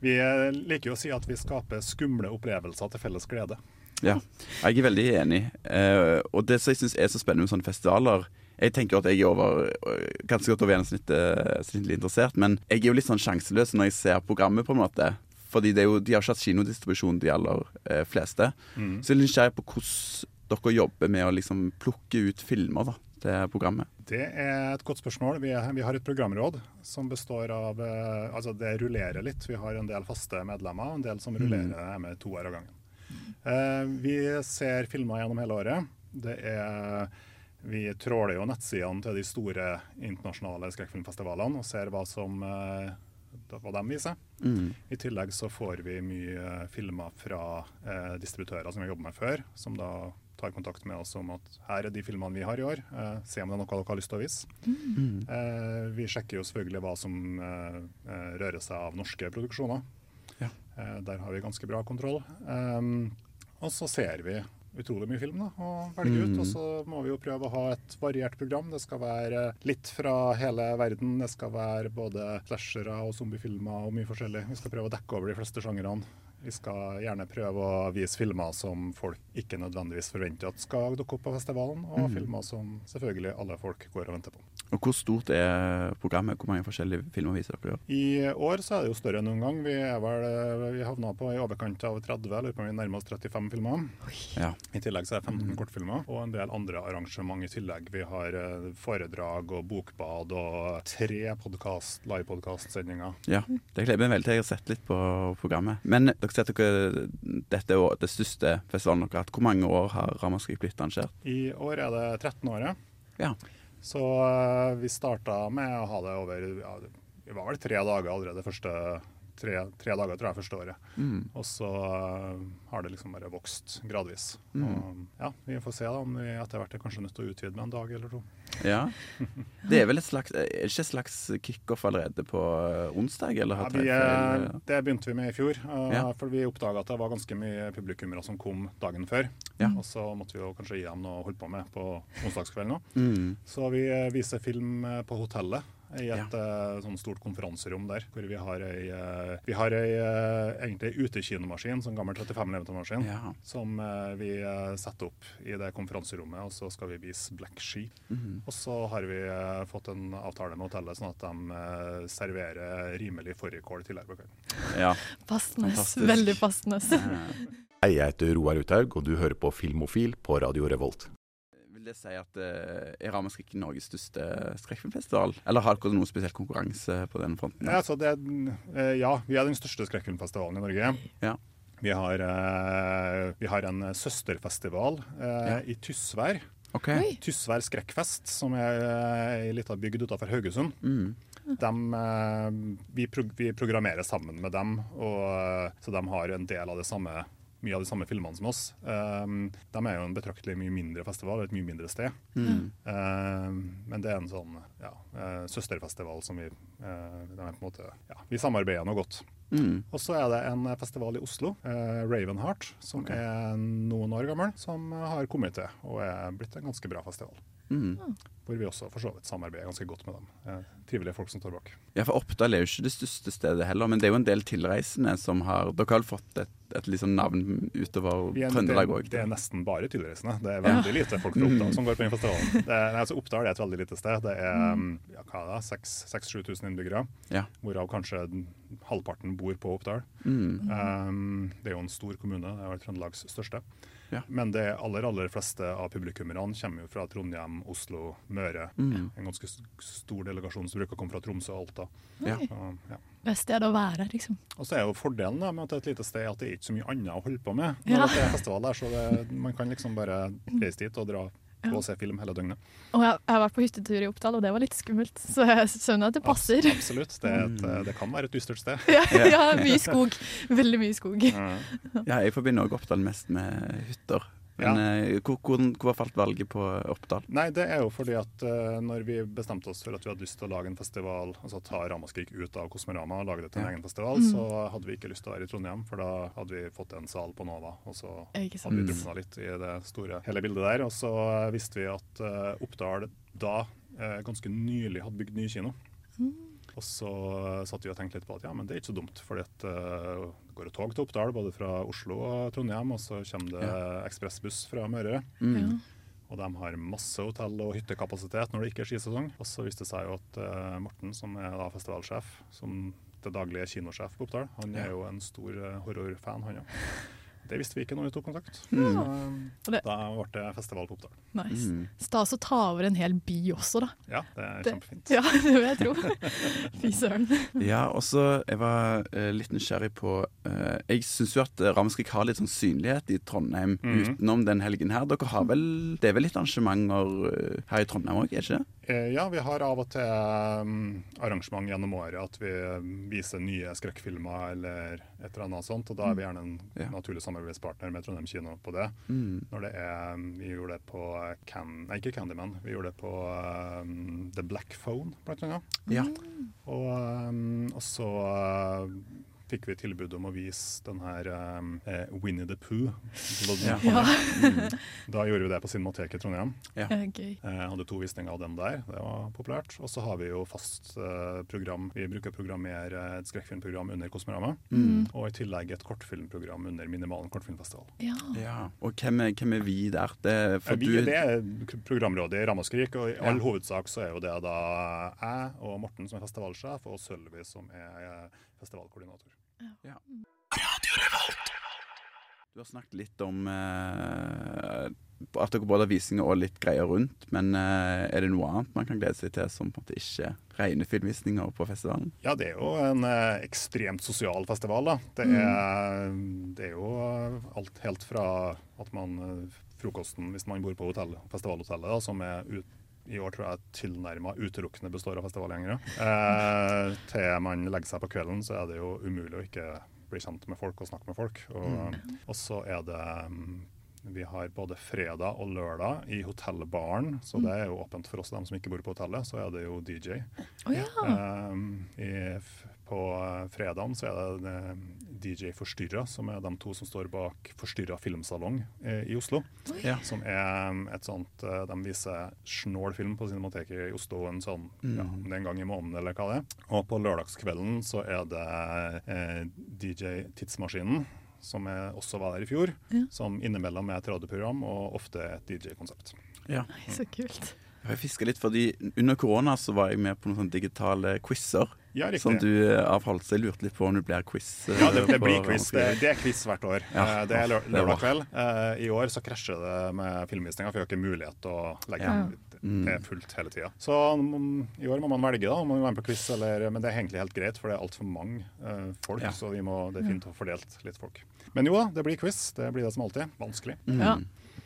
Vi eh, liker jo å si at vi skaper skumle opplevelser til felles glede. Ja, jeg er veldig enig. Eh, og det som jeg syns er så spennende med sånne festivaler Jeg tenker at jeg er over, øh, ganske godt over gjennomsnittet interessert, men jeg er jo litt sånn sjanseløs når jeg ser programmet, på en måte. Fordi det jo, de har ikke hatt kinodistribusjon, de aller eh, fleste. Mm. Så jeg er nysgjerrig på hvordan dere jobber med å liksom plukke ut filmer da, til programmet. Det er et godt spørsmål. Vi, er, vi har et programråd som består av eh, Altså, det rullerer litt. Vi har en del faste medlemmer, en del som Mm. rullerer er med to år av gangen. Eh, vi ser filmer gjennom hele året. Det er Vi tråler jo nettsidene til de store internasjonale skrekkfilmfestivalene og ser hva som eh, hva de viser. Mm. I tillegg så får vi mye filmer fra eh, distributører som vi har jobbet med før, som da tar kontakt med oss om at her er de filmene vi har i år, eh, se om det er noe dere har lyst til å vise. Mm. Eh, vi sjekker jo selvfølgelig hva som eh, eh, rører seg av norske produksjoner. Ja. Eh, der har vi ganske bra kontroll. Um, og så ser vi utrolig mye film da, å velge ut. Mm. Og så må vi jo prøve å ha et variert program. Det skal være litt fra hele verden. Det skal være både slashere og zombiefilmer og mye forskjellig. Vi skal prøve å dekke over de fleste sjangrene. Vi skal gjerne prøve å vise filmer som folk ikke nødvendigvis forventer at skal dukke opp på festivalen, og Mm. filmer som selvfølgelig alle folk går og venter på. Og hvor stort er programmet? Hvor mange forskjellige filmer viser dere? i år? Så er det jo større enn noen gang. Vi er vel, vi havna på i overkant av 30, eller lurer på om vi nærmer oss 35 filmer. Ja. I tillegg så er det 15 kortfilmer og en del andre arrangement i tillegg. Vi har eh, foredrag og bokbad og tre podcast, live-podkastsendinger. Ja, det gleder jeg meg veldig til. Jeg har sett litt på programmet. Men dere sier at dere, dette er det største festivalen dere har hatt. Hvor mange år har Ramaskrik blitt arrangert? I år er det 13 året. Ja. Så eh, vi starta med å ha det over ja, Det var vel tre dager allerede første tre, tre dager tror jeg første året. Mm. Og så eh, har det liksom bare vokst gradvis. Mm. Og, ja, Vi får se da om vi etter hvert er kanskje nødt til å utvide med en dag eller to. Ja. Det er vel et slags, ikke et slags kickoff allerede på eh, onsdag? Eller Ja, vi, eh, det begynte vi med i fjor, Ja. for vi oppdaga at det var ganske mye publikummere som kom dagen før. Ja. Og så måtte vi jo kanskje gi dem noe å holde på med på onsdagskvelden òg. Mm. Så vi viser film på hotellet. I et ja. sånn stort konferanserom der, hvor vi har ei, eh, vi har ei eh, egentlig utekinomaskin, sånn gammel 35 mm-maskin, Ja. som vi setter opp i det konferanserommet, og så skal vi vise Black Sheep. -hmm. Og så har vi fått en avtale med hotellet, sånn at de serverer rimelig fårikål i tillegg på kvelden. Ja. Passende. Fantastisk. Veldig passende. Jeg heter Roar Uthaug, og du hører på Filmofil på Radio Revolt. Vil det si at uh, er Ramaskrik Norges største skrekkfilmfestival? Eller har dere noen spesiell konkurranse på den fronten? Ja, så det, eh, ja, vi er den største skrekkfilmfestivalen i Norge. Ja. Vi, har, uh, vi har en søsterfestival Ja. i Tysvær. Okay. Tysvær skrekkfest, som er ei lita bygd utenfor Haugesund. Mm. Dem, eh, vi, pro vi programmerer sammen med dem, og, så de har en del av det samme mye av de samme filmene som oss. Um, de er jo en betraktelig mye mindre festival, et mye mindre sted. Mm. Um, men det er en sånn ja, eh, søsterfestival som vi eh, måte, ja, Vi samarbeider noe godt. Mm. Og så er det en festival i Oslo, eh, Ravenheart, som er noen år gammel, som har kommet til og er blitt en ganske bra festival. Mm. Hvor vi også for så vidt samarbeider ganske godt med dem. Eh, trivelige folk som står bak. Ja, for Oppdal er jo ikke det største stedet heller, men det er jo en del tilreisende som har Dere har fått et, et liksom navn utover er, Trøndelag òg? det er nesten bare tilreisende. Det er veldig lite folk fra Oppdal som går på festivalen. Det er, altså Oppdal er et veldig lite sted. Det er um, ja, hva er det, 6000-7000 innbyggere, Ja. hvorav kanskje halvparten bor på Oppdal. Mm. Um, det er jo en stor kommune, det er Trøndelags største. Ja. Men det aller aller fleste av publikummerne kommer jo fra Trondheim, Oslo, Møre. Mm. En ganske stor delegasjon som bruker å komme fra Tromsø og Alta. Ja. Så, ja. Er stedet å være, liksom. Og så er jo fordelen da, med at det er et lite sted at det er ikke så mye annet å holde på med. Ja. Når det er festival der, så det, Man kan liksom bare reise dit og dra gå og se film hele døgnet. Og jeg, jeg har vært på hyttetur i Oppdal, og det var litt skummelt, så jeg skjønner at det passer. Absolutt. Det, er et, det kan være et dystert sted. Ja, ja, mye skog. Veldig mye skog. Ja, jeg forbinder også Oppdal mest med hytter. Men eh, hvor, hvor, hvor falt valget på Oppdal? Nei, det er jo fordi at uh, når vi bestemte oss for at vi hadde lyst til å lage en festival, altså ta Ramaskrik ut av Kosmorama og lage det til en Ja. egen festival, Mm. så hadde vi ikke lyst til å være i Trondheim, for da hadde vi fått en sal på Nova, og så hadde vi Mm. drukna litt i det store hele bildet der. Og så eh, visste vi at uh, Oppdal da uh, ganske nylig hadde bygd ny kino. Og så satt vi og tenkte litt på at ja, men det er ikke så dumt, for det går det tog til Oppdal både fra Oslo og Trondheim, og så kommer det ekspressbuss fra Møre. Mm. Og de har masse hotell- og hyttekapasitet når det ikke er skisesong. Og så viste det seg jo at uh, Morten, som er da festivalsjef, som til daglig er kinosjef på Oppdal, han er jo en stor eh, horrorfan, han òg. Det visste vi ikke når vi tok kontakt. Mm. Så, da ble det festival på Oppdal. Nice. Stas å ta over en hel by også, da. Ja, det er Det- kjempefint. Ja, det vil jeg tro. Fy søren. Ja, og så jeg var uh, litt nysgjerrig på uh, Jeg syns jo at Ramskrik har litt sånn synlighet i Trondheim mm. utenom den helgen her. Dere har vel Det er vel litt arrangementer eh, her i Trondheim òg, er det ikke det? Eh, Ja, vi har av og til um, arrangement gjennom året at vi um, viser nye skrekkfilmer eller et eller annet sånt. Og da er vi gjerne en naturlig samarbeidspartner med Trondheim kino på det. Mm. Når det er, um, vi gjorde det på Can, nei, ikke Candyman, vi gjorde det på um, The Black Phone, blant annet. Ja. Og, um, og så fikk vi tilbud om å vise den her um, eh, Winnie the Pooh. Ja. Ja. Mm. Da gjorde vi det på Cinemateket i Trondheim. Ja. Okay. Eh, hadde to visninger av den der, det var populært. Og så har vi jo fast eh, program. Vi bruker å programmere et skrekkfilmprogram under Kosmorama. Mm. Og i tillegg et kortfilmprogram under Minimalen kortfilmfestival. Ja. Ja. Og hvem er, hvem er vi der? Det, for Eh, vi, du, det er programrådet i Ramaskrik, og i Ja. all hovedsak så er jo det da jeg og Morten som er festivalsjef, og Sølvi som er eh, festivalkoordinator. Ja. Du har snakket litt om eh, at dere både har visninger og litt greier rundt, men eh, er det noe annet man kan glede seg til som på en måte ikke rene filmvisninger på festivalen? Ja, det er jo en eh, ekstremt sosial festival. da. Det er, det er jo alt helt fra at man eh, Frokosten, hvis man bor på hotell, festivalhotellet, da, som er ut, i år tror jeg tilnærma utelukkende består av festivalgjengere, eh, til man legger seg på kvelden, så er det jo umulig å ikke bli kjent med folk og snakke med folk. Og, og så er det mm, vi har både fredag og lørdag i hotellbaren, så det er jo åpent for oss dem som ikke bor på hotellet. Så er det jo DJ. Å ja. eh, i, på eh, fredagen så er det eh, DJ Forstyrra, som er de to som står bak Forstyrra filmsalong eh, i Oslo. Ja. Som er et sånt De viser snål film på Cinemateket i Oslo en sånn ja, Mm. om det er en gang i måneden eller hva det er. Og på lørdagskvelden så er det eh, DJ Tidsmaskinen. Som er, også var der i fjor. Ja. Som innimellom er et radioprogram og ofte et DJ-konsept. Ja. Så kult. Jeg fiska litt, fordi under korona så var jeg med på noen sånne digitale quizer. Ja, som du av avholdt, så jeg lurte litt på om det blir quiz. eh, Ja, det, det blir quiz. Det, det er quiz hvert år. Ja. Eh, Det er lørdag kveld. Eh, I år så krasjer det med filmvisninga, for vi har ikke mulighet til å legge Ja. det er fullt hele tida. Så mm, i år må man velge da, om man vil være med på quiz, eller, men det er egentlig helt greit, for det er altfor mange eh, folk. Ja. Så vi må, det er fint å få fordelt litt folk. Men jo da, det blir quiz. Det blir det som alltid. Vanskelig. Ja.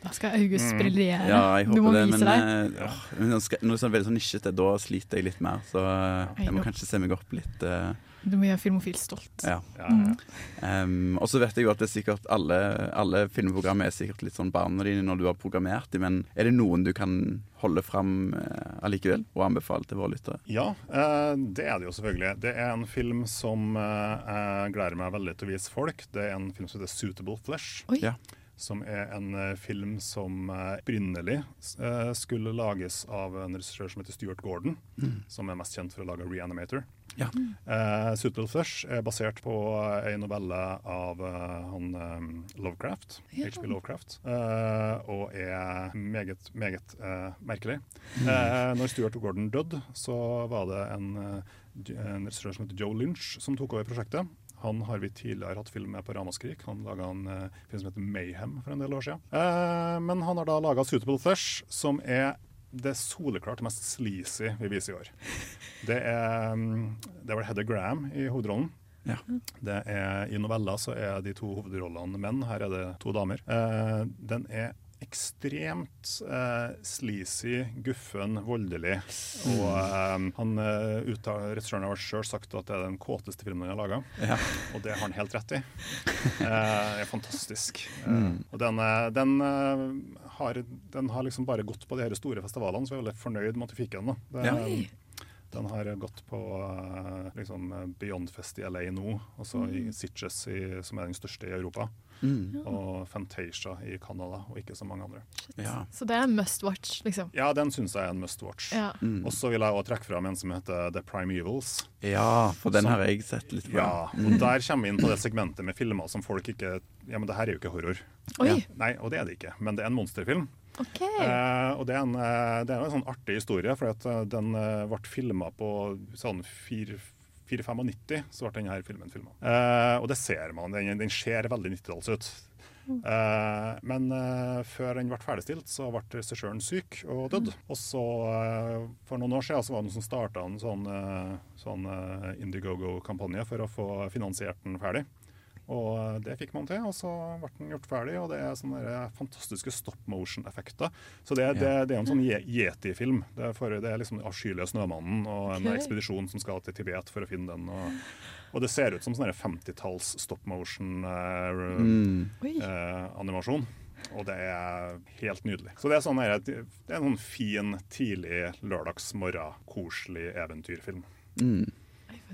Da skal August Mm. briljere. Ja, jeg du må det, vise men deg. Øh, åh, men når det er det er sånn veldig sånn nisjete, da sliter jeg litt mer. Så eh, jeg må kanskje se meg opp litt. eh, Du må gjøre Filmofil stolt. ja. Mm. Um, og så vet jeg jo at det er sikkert alle, alle filmprogrammer er sikkert litt sånn barna dine når du har programmert dem, men er det noen du kan holde fram uh, allikevel og anbefale til våre lyttere? Ja, uh, det er det jo selvfølgelig. Det er en film som uh, jeg gleder meg veldig til å vise folk. Det er en film som heter 'Suitable Flesh'. Oi. Ja. Som er en eh, film som eh, opprinnelig eh, skulle lages av en regissør som heter Stuart Gordon, Mm. som er mest kjent for å lage 'Reanimator'. Ja. Uh, 'Suitable Flesh' er basert på uh, en novelle av uh, han um, Lovecraft, Ja. HB Lovecraft, uh, og er meget, meget merkelig. Mm. Eh, når Stuart Gordon døde, så var det en, en regissør som heter Joe Lynch som tok over prosjektet. Han har vi tidligere hatt film med på Ramaskrik. Han laga en uh, film som heter 'Mayhem' for en del år siden. Uh, men han har da laga 'Suitable Thush', som er det soleklart mest sleazy vi viser i år. Det er, mm, det er vel Heather Graham i hovedrollen. Ja. Det er, I novella så er de to hovedrollene menn, her er det to damer. Uh, den er ekstremt eh, sleazy, guffen, voldelig. Og eh, han uh, regissøren har sjøl sagt at det er den kåteste filmen han har laga, Ja. og det har han helt rett i. Eh, det er fantastisk. Eh, Mm. og den, eh, den, eh, har, den har liksom bare gått på de her store festivalene, så jeg er veldig fornøyd med at vi fikk den. Det, Ja. Den har gått på liksom, liksom, Beyondfest i LA nå, og så i Sitges, som er den største i Europa. Mm. Og Fantasia i Canada, og ikke så mange andre. Ja. Så det er en must watch, liksom. Ja, den syns jeg er en must watch. Ja. Mm. Og så vil jeg også trekke fram en som heter The Primevals. Ja, for den Som- har jeg sett litt på. Ja, og Der kommer vi inn på det segmentet med filmer som folk ikke Ja, men det her er jo ikke horror. Oi. Ja. Nei, og det er det ikke. Men det er en monsterfilm. Ok. Eh, og det er, en, eh, det er en sånn artig historie, for eh, den eh, ble filma på sånn 495, så ble denne filmen filma. Eh, og det ser man. Den, den ser veldig 90-talls ut. Eh, men eh, før den ble ferdigstilt, så ble regissøren syk og døde. Og så, eh, for noen år siden, så var det noen som starta en sånn, eh, sånn eh, Indiegogo-kampanje for å få finansiert den ferdig. Og eh, det fikk man til, og så ble den gjort ferdig. Og det er sånne fantastiske stop motion-effekter. Så det, det, det er en sånn Yeti-film. Det, er det er liksom den avskyelige snømannen og en okay. ekspedisjon som skal til Tibet for å finne den. Og, og det ser ut som sånn 50-talls stop Mm. motion-animasjon. og det er helt nydelig. Så det er, sånn det er en sånn fin, tidlig lørdagsmorgen, koselig eventyrfilm. Mm.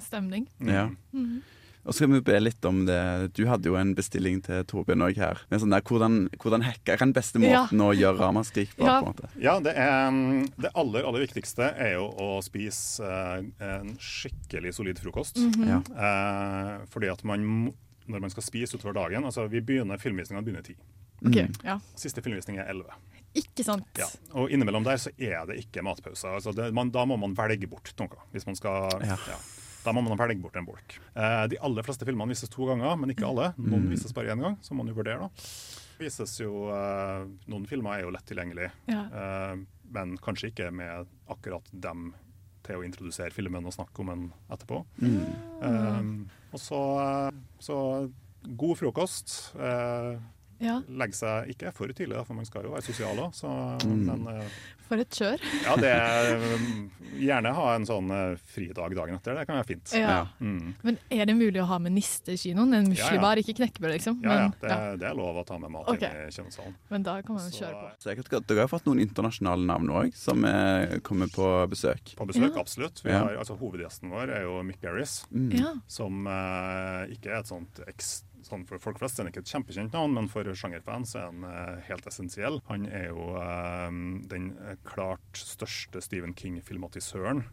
Stemning. Ja. Mhm. Og så skal vi be litt om det. Du hadde jo en bestilling til Torbjørn òg her. Med sånn der, hvordan, hvordan er den beste Ja. måten å gjøre ramaskrik på? Ja. på en måte? Ja, det, er, mm, det aller aller viktigste er jo å spise eh, en skikkelig solid frokost. Mhm. Ja. Eh, fordi at man, når man skal spise utover dagen altså vi begynner, Filmvisninga begynner ti. Ok, ja. Siste filmvisning er elleve. Ikke sant? Ja. Og innimellom der så er det ikke matpauser. Altså det, man, da må man velge bort noe. Hvis man skal, ja. Da må man velge bort en bolk. Eh, de aller fleste filmene vises to ganger, men ikke alle. Noen Mm. vises bare én gang, så må man jo vurdere. da. Vises jo, eh, Noen filmer er jo lett tilgjengelig, Ja. eh, men kanskje ikke med akkurat dem til å introdusere filmen og snakke om den etterpå. Mm. Um, og så, så god frokost. Eh, Ja. Legge seg ikke for tidlig, da, for man skal jo være sosial òg. Mm. Eh, For et kjør. ja, det er, um, Gjerne ha en sånn eh, fridag dagen etter. Det kan være fint. Ja. Mm. Men er det mulig å ha med niste i kinoen? En muslibar, ikke knekkebrød, liksom? Ja, ja. Det, er- det er lov å ta med mat okay. inn i kinosalen. Men da kan man jo kjøre på. Så jeg vet, Dere har fått noen internasjonale navn òg, som eh, kommer på besøk. På besøk, Ja. absolutt. Vi har, altså, hovedgjesten vår er jo Mick Garris, Mm. Ja. som eh, ikke er et sånt eks, sånn For folk flest er han ikke et kjempekjent navn, men for sjangerfans er han eh, helt essensiell. Han er jo eh, den eh, klart største Stephen King-filmatisøren.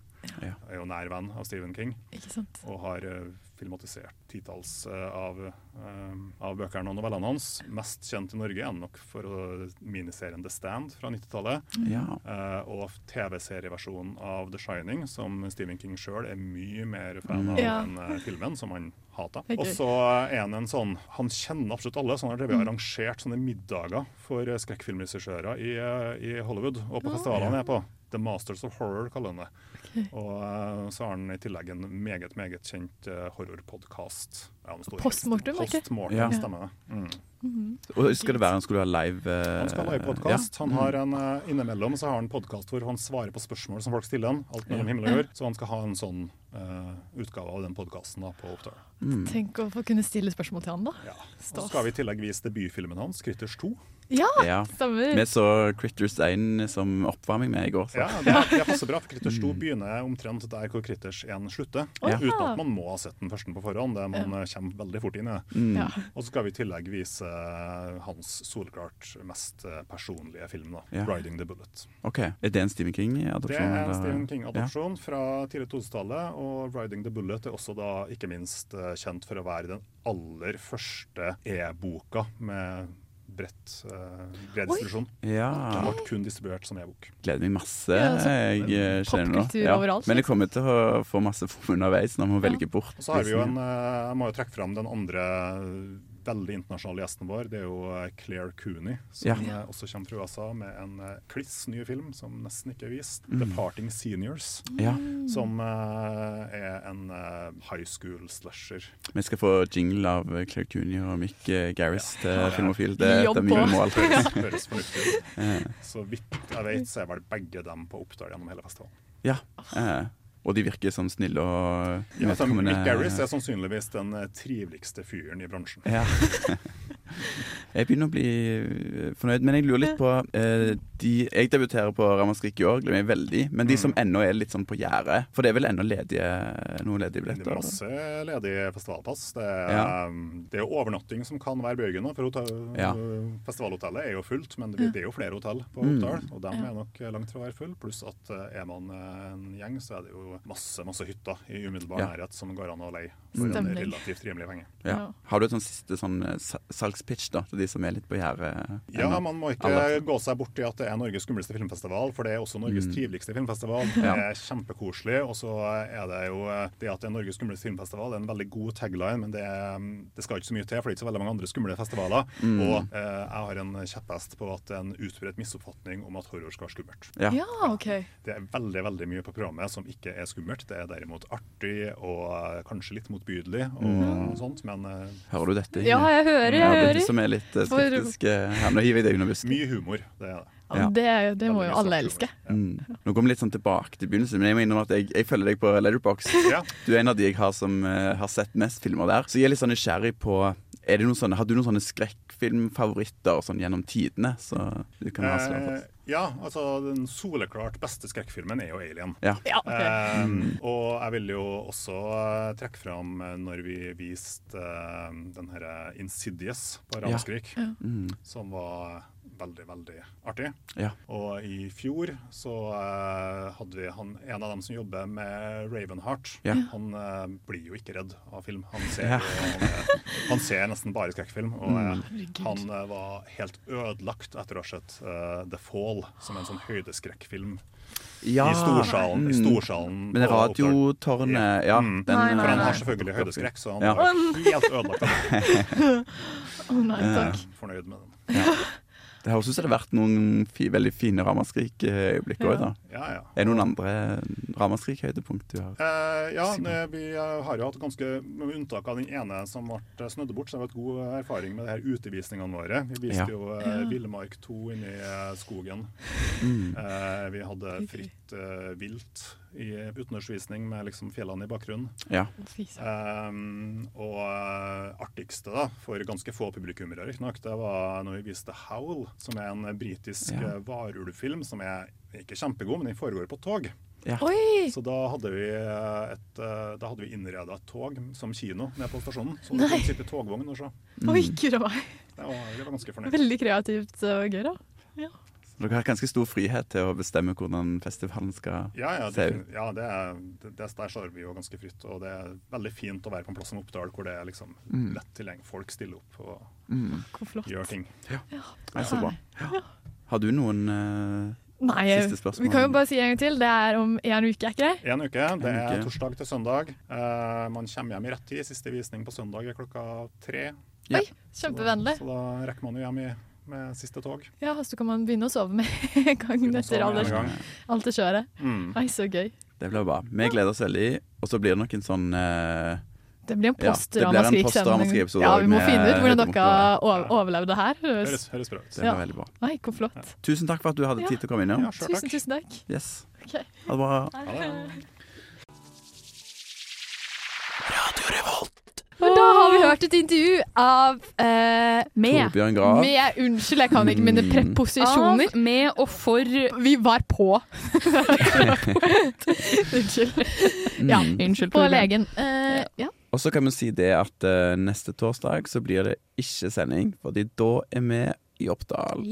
Ja. Er jo nær venn av Stephen King. Ikke sant? Og har eh, filmatisert titalls eh, av, eh, av bøkene og novellene hans. Mest kjent i Norge er han nok for miniserien The Stand fra 90-tallet. Ja. Eh, og TV-serieversjonen av The Shining, som Stephen King sjøl er mye mer fan av Mm. Ja. enn filmen, som han hater. Er Og så er han en sånn Han kjenner absolutt alle, så han har drevet Mm. arrangert sånne middager for skrekkfilmregissører i, i Hollywood og på festivalene han er på. The Masters of Horror, kaller han det. Og eh, så har han i tillegg en meget, meget kjent uh, horrorpodkast. Ja, Postmortem, ikke? Postmortem, Ja. stemmer det. Mm. Mhm. Og skal det være han skulle ha live uh, Han skal ha podkast. Han har en, eh, innimellom så har han podkast hvor han svarer på spørsmål som folk stiller han. Alt mellom Ja. himmel og jord. Så han skal ha en sånn uh, utgave av den podkasten på opptak. Mm. Tenk å få kunne stille spørsmål til han, da. Og så skal vi i tillegg vise debutfilmen hans, 'Critters 2'. Ja, Ja. stemmer. Vi så Critters 1 som oppvarming med i går. Så. Ja, det, det passer bra, for Critters 2 begynner omtrent der hvor Critters 1 slutter. Ja. Uten at man må ha sett den første på forhånd. Det man Ja. eh, kommer veldig fort inn i. Mm. Ja. Og så skal vi i tillegg vise eh, hans solklart mest eh, personlige film, da, Ja. 'Riding the Bullet'. Ok, Er det en Stephen King-adopsjon? Det er en? Stephen King-adopsjon fra tidlig 2000-tallet, og 'Riding the Bullet' er også da ikke minst kjent for å være den aller første e-boka med bredt, uh, bred Oi. distribusjon. Ja. Den ble kun distribuert som e-bok. Gleder meg masse. Ja, altså, jeg eh, nå. Popkultur overalt, Men jeg kommer til å få masse form underveis når vi velger bort. Og så har vi jo en, eh, Jeg må jo trekke fram den andre veldig internasjonale gjesten vår. Det er jo eh, Claire Cooney, som Ja. eh, også kommer fra USA med en eh, kliss ny film som nesten ikke er vist. Mm. 'Departing Seniors'. Ja. Som uh, er en uh, high school slasher. Vi skal få jingle av Claire Cooney og Mick Garris Garris til Ja. Filmofil. Det, det er mine mål. Høres, fornuftig ut. Så vidt jeg vet, så er vel begge dem på Oppdal gjennom hele festivalen. ja. eh, og de virker sånn snille og Ja, altså. Mick Garris er sannsynligvis den eh, triveligste fyren i bransjen. Ja. Jeg begynner å bli eh, fornøyd, men jeg lurer litt på eh, de, Jeg debuterer på Ramaskrik i år, gleder meg veldig. Men de som ennå er litt sånn på gjerdet For det er vel ennå ledige, noen ledige billetter? Det er masse ledige festivalpass. Det er, Ja. det er overnatting som kan være bjørgen nå, For hotell, Ja. festivalhotellet er jo fullt, men det, det er jo flere hotell på Mm. Og de er nok langt fra å være full. Pluss at eh, er man eh, en gjeng, så er det jo masse masse hytter i umiddelbar Ja. nærhet som går an å leie for en relativt rimelig penge. Ja. Har du et sånn siste sånn eh, salgspitch da, til de som er litt på gjerdet? Ja, man må ikke Alle. gå seg bort i at det er Norges skumleste filmfestival, for det er også Norges Mm. triveligste filmfestival. Det Ja. er kjempekoselig, og så er det jo eh, det at det er Norges skumleste filmfestival, det er en veldig god tagline, men det, er, det skal ikke så mye til, for det er ikke så veldig mange andre skumle festivaler. Mm. Og eh, jeg har en kjepphest på at det er en utbredt misoppfatning om at horror skal være skummelt. Ja. Ja, ok. Det er veldig veldig mye på programmet som ikke er skummelt. Det er derimot artig og eh, kanskje litt motbydelig og Mm. sånt, men eh, Hører du dette? Ja, jeg hører, jeg ja, det er hører. som er litt eh, skeptiske her. Nå hiver jeg deg under busken. Mye humor, det er det. Ja, det, det må jo alle elske. Mm. Nå kommer vi litt sånn tilbake til begynnelsen, men jeg må innrømme at jeg, jeg følger deg på Letterbox. Ja. Du er en av de jeg har som uh, har sett mest filmer der. Så jeg er litt sånn nysgjerrig på er det noen sånne, Har du noen sånne skrekkfilmfavoritter sånn gjennom tidene? Så du kan ha. Eh, ja, altså den soleklart beste skrekkfilmen er jo 'Alien'. Ja. Ja, okay. Mm. Og jeg vil jo også eh, trekke fram eh, når vi viste uh, den herre 'Insidious' på Ja. Ramaskrik, Ja. Mm. som var veldig, veldig artig. Ja. Og i fjor så uh, hadde vi han, en av dem som jobber med Ravenheart. Ja. Han uh, blir jo ikke redd av film. Han ser, Ja. han, han ser nesten bare skrekkfilm. Og Mm. Han var helt ødelagt etter å ha sett The Fall, som er en sånn høydeskrekkfilm. Ja. I storsalen. I Mm. storsalen Men. Radiotårnet, ja. Mm. den, For han har selvfølgelig høydeskrekk, så han Ja. var helt ødelagt Å oh, nei, takk. Eh, Fornøyd med den. Ja. Det høres ut som det har vært noen fi, veldig fine Ramaskrik-øyeblikk òg, da. Ja, ja. Er det noen andre Ramaskrik-høydepunkt du har? Eh, ja, det, vi har jo hatt ganske Med unntak av den ene som ble snødd bort, så har vi hatt god erfaring med de her utevisningene våre. Vi viste Ja. jo eh. Villmark 2 inni skogen. Mm. Eh, vi hadde fritt vilt i utendørsvisning med liksom fjellene i bakgrunnen. Ja. Um, og eh, artigste da, for ganske få publikummere, riktignok, det var når vi viste Howl, som er en britisk Ja. eh, varulvfilm som er ikke kjempegod, men den foregår på tog. Ja. Oi! Så da hadde vi eh, et, eh, da hadde vi innreda et tog som kino nede på stasjonen. Så du kunne sitte i togvogn og se. Oi, gud a meg. Det var, jeg var ganske fornøyd. Veldig kreativt og gøy, da. Ja. Dere har ganske stor frihet til å bestemme hvordan festivalen skal Ja, ja, se ut. ja det, er, det, det, der står vi jo ganske fritt. Og det er veldig fint å være på en plass som Oppdal, hvor det er liksom Mm. lett tilgjengelig. Folk stiller opp og Mm. Gjør ting. Ja. Nei, så bra. Har du noen uh, Nei, siste spørsmål? vi kan jo bare si en gang til. Det er om en uke, er ikke det? En uke. Det er torsdag til søndag. Uh, man kommer hjem i rett tid. Siste visning på søndag er klokka tre. Ja. Oi, kjempevennlig. Så da rekker man jo hjem i, med siste tog. Ja, så kan man begynne å sove med en gang etter en gang. alt det kjøret. Mm. Ai, så gøy. Det blir bra. Vi gleder oss veldig. Og så blir det nok en sånn uh, Det blir en Ja, det blir post-Ramaskrik-sending. ja, vi må med finne ut hvordan dere overlevde her. Høres, høres bra ut. Det blir veldig bra. Nei, hvor flott. Tusen takk for at du hadde Ja. tid til å komme innom. Tusen, tusen takk. Yes. Okay. Ha det bra. Men da har vi hørt et intervju av eh, med, Torbjørn Grav. med Unnskyld, jeg kan ikke mine Mm. preposisjoner. Av, med og for Vi var på. Unnskyld. Ja, Mm. Unnskyld, på legen. Eh, ja. Og så kan vi si det at uh, neste torsdag så blir det ikke sending, fordi da er vi i Oppdal.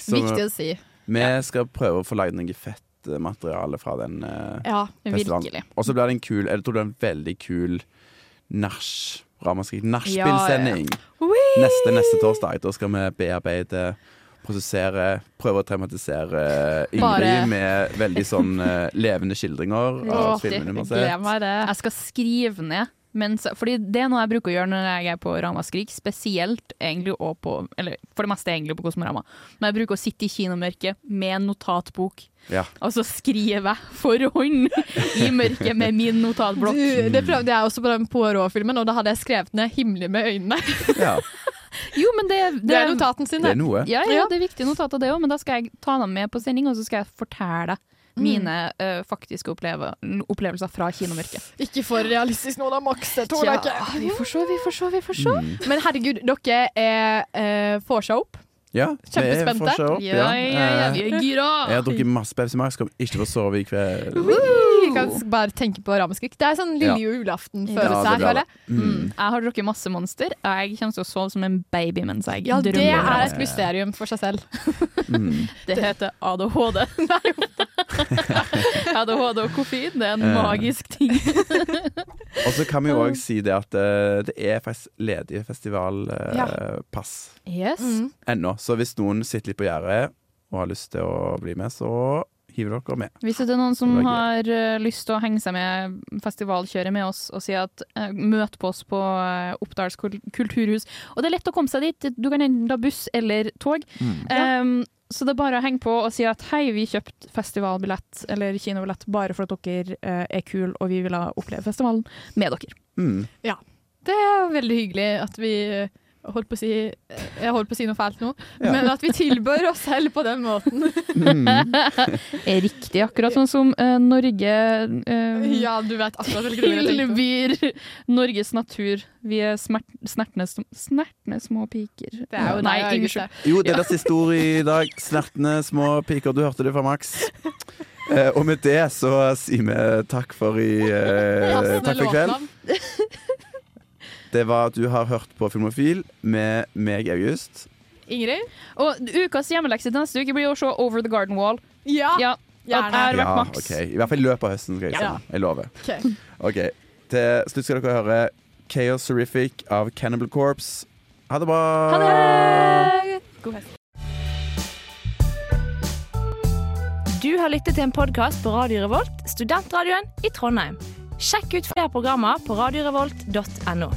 Så Viktig å si. vi skal prøve å få lagd noe fett eh, materiale fra den uh, Ja, festivalen. Og så blir det en kul Jeg tror det er en veldig kul nach. Ramaskrik nachspiel-sending. ja. Neste, neste torsdag. Da skal vi bearbeide prosessere, prøve å traumatisere Ingrid Bare- med veldig sånn uh, levende skildringer av filmene vi har sett. Jeg skal skrive ned. Mens, fordi det er noe jeg bruker å gjøre når jeg er på Ramaskrik, spesielt egentlig og på Eller for det meste egentlig på Kosmorama. Men jeg bruker å sitte i kinomørket med en notatbok. Ja. Og så skriver jeg for hånd i mørket med min notatblokk. Du, det prøvde jeg også på den Poirot-filmen, og da hadde jeg skrevet ned 'Himmelig med øynene'. Ja. Jo, men det, Det er notaten sin, Det er noe. Ja, ja, det er viktige notater det òg, men da skal jeg ta dem med på sending, og så skal jeg fortelle deg mine uh, faktiske oppleve opplevelser fra kinomørket. Ikke for realistisk nå, da, Max. Det tåler jeg ikke. vi får se, vi får se, vi får se. Mm. Men herregud, dere er uh, får seg opp. Ja, Kjempespente. opp, Ja, ja, ja, vi er Eh, gira. Jeg har drukket masse Pepsi Max, kommer ikke til å sove i kveld. Vi kan bare tenke på ramaskrik. Det er sånn lille Ja, det her, føler jeg. Mm. Jeg har drukket masse Monster. Jeg kommer til å sove som en baby mens jeg Ja, det er et mysterium for seg selv. Mm. Det heter ADHD. ADHD og koffein, det er en Eh. magisk ting. Og så kan vi jo òg si det at eh, det er faktisk ledige festivalpass Yes. Mm. ennå. Så hvis noen sitter litt på gjerdet og har lyst til å bli med, så hiver dere med. Hvis det er noen som har eh, lyst til å henge seg med festivalkjøret med oss og si at eh, møt på oss på uh, Oppdals kulturhus. Og det er lett å komme seg dit. Du kan enten ta buss eller tog. Mm. Um, så det er bare å henge på og si at hei, vi kjøpte festivalbillett eller kinobillett bare for at dere eh, er kule og vi vil oppleve festivalen med dere. Mm. Ja. Det er veldig hyggelig at vi eh, holdt på å si Jeg holdt på å si noe fælt nå, Ja. men at vi tilbør oss selv på den måten. er riktig, akkurat sånn som uh, Norge uh, Ja, du vet akkurat tilbyr Norges natur. Vi er smert, snertne, snertne små piker. Det er jo Nei, unnskyld. Jo, det er deres historie i dag. Snertne små piker. Du hørte det fra Max. Eh, og med det så sier vi takk for i eh, Takk for i kveld. Det var at du har hørt på Filmofil med meg, August. Ingrid? Og ukas hjemmelekse til neste uke blir å se Over the Garden Wall. Ja, ja. Gjerne. Er har vært Max. I hvert fall i løpet av høsten. Skal jeg, Ja. jeg lover. Ok. Ok, Til slutt skal dere høre Chaos Horrific av Cannibal Corpse. Ha det bra! Ha det! God fest. Du har lyttet til en podkast på Radio Revolt, studentradioen i Trondheim. Sjekk ut flere programmer på radiorevolt.no.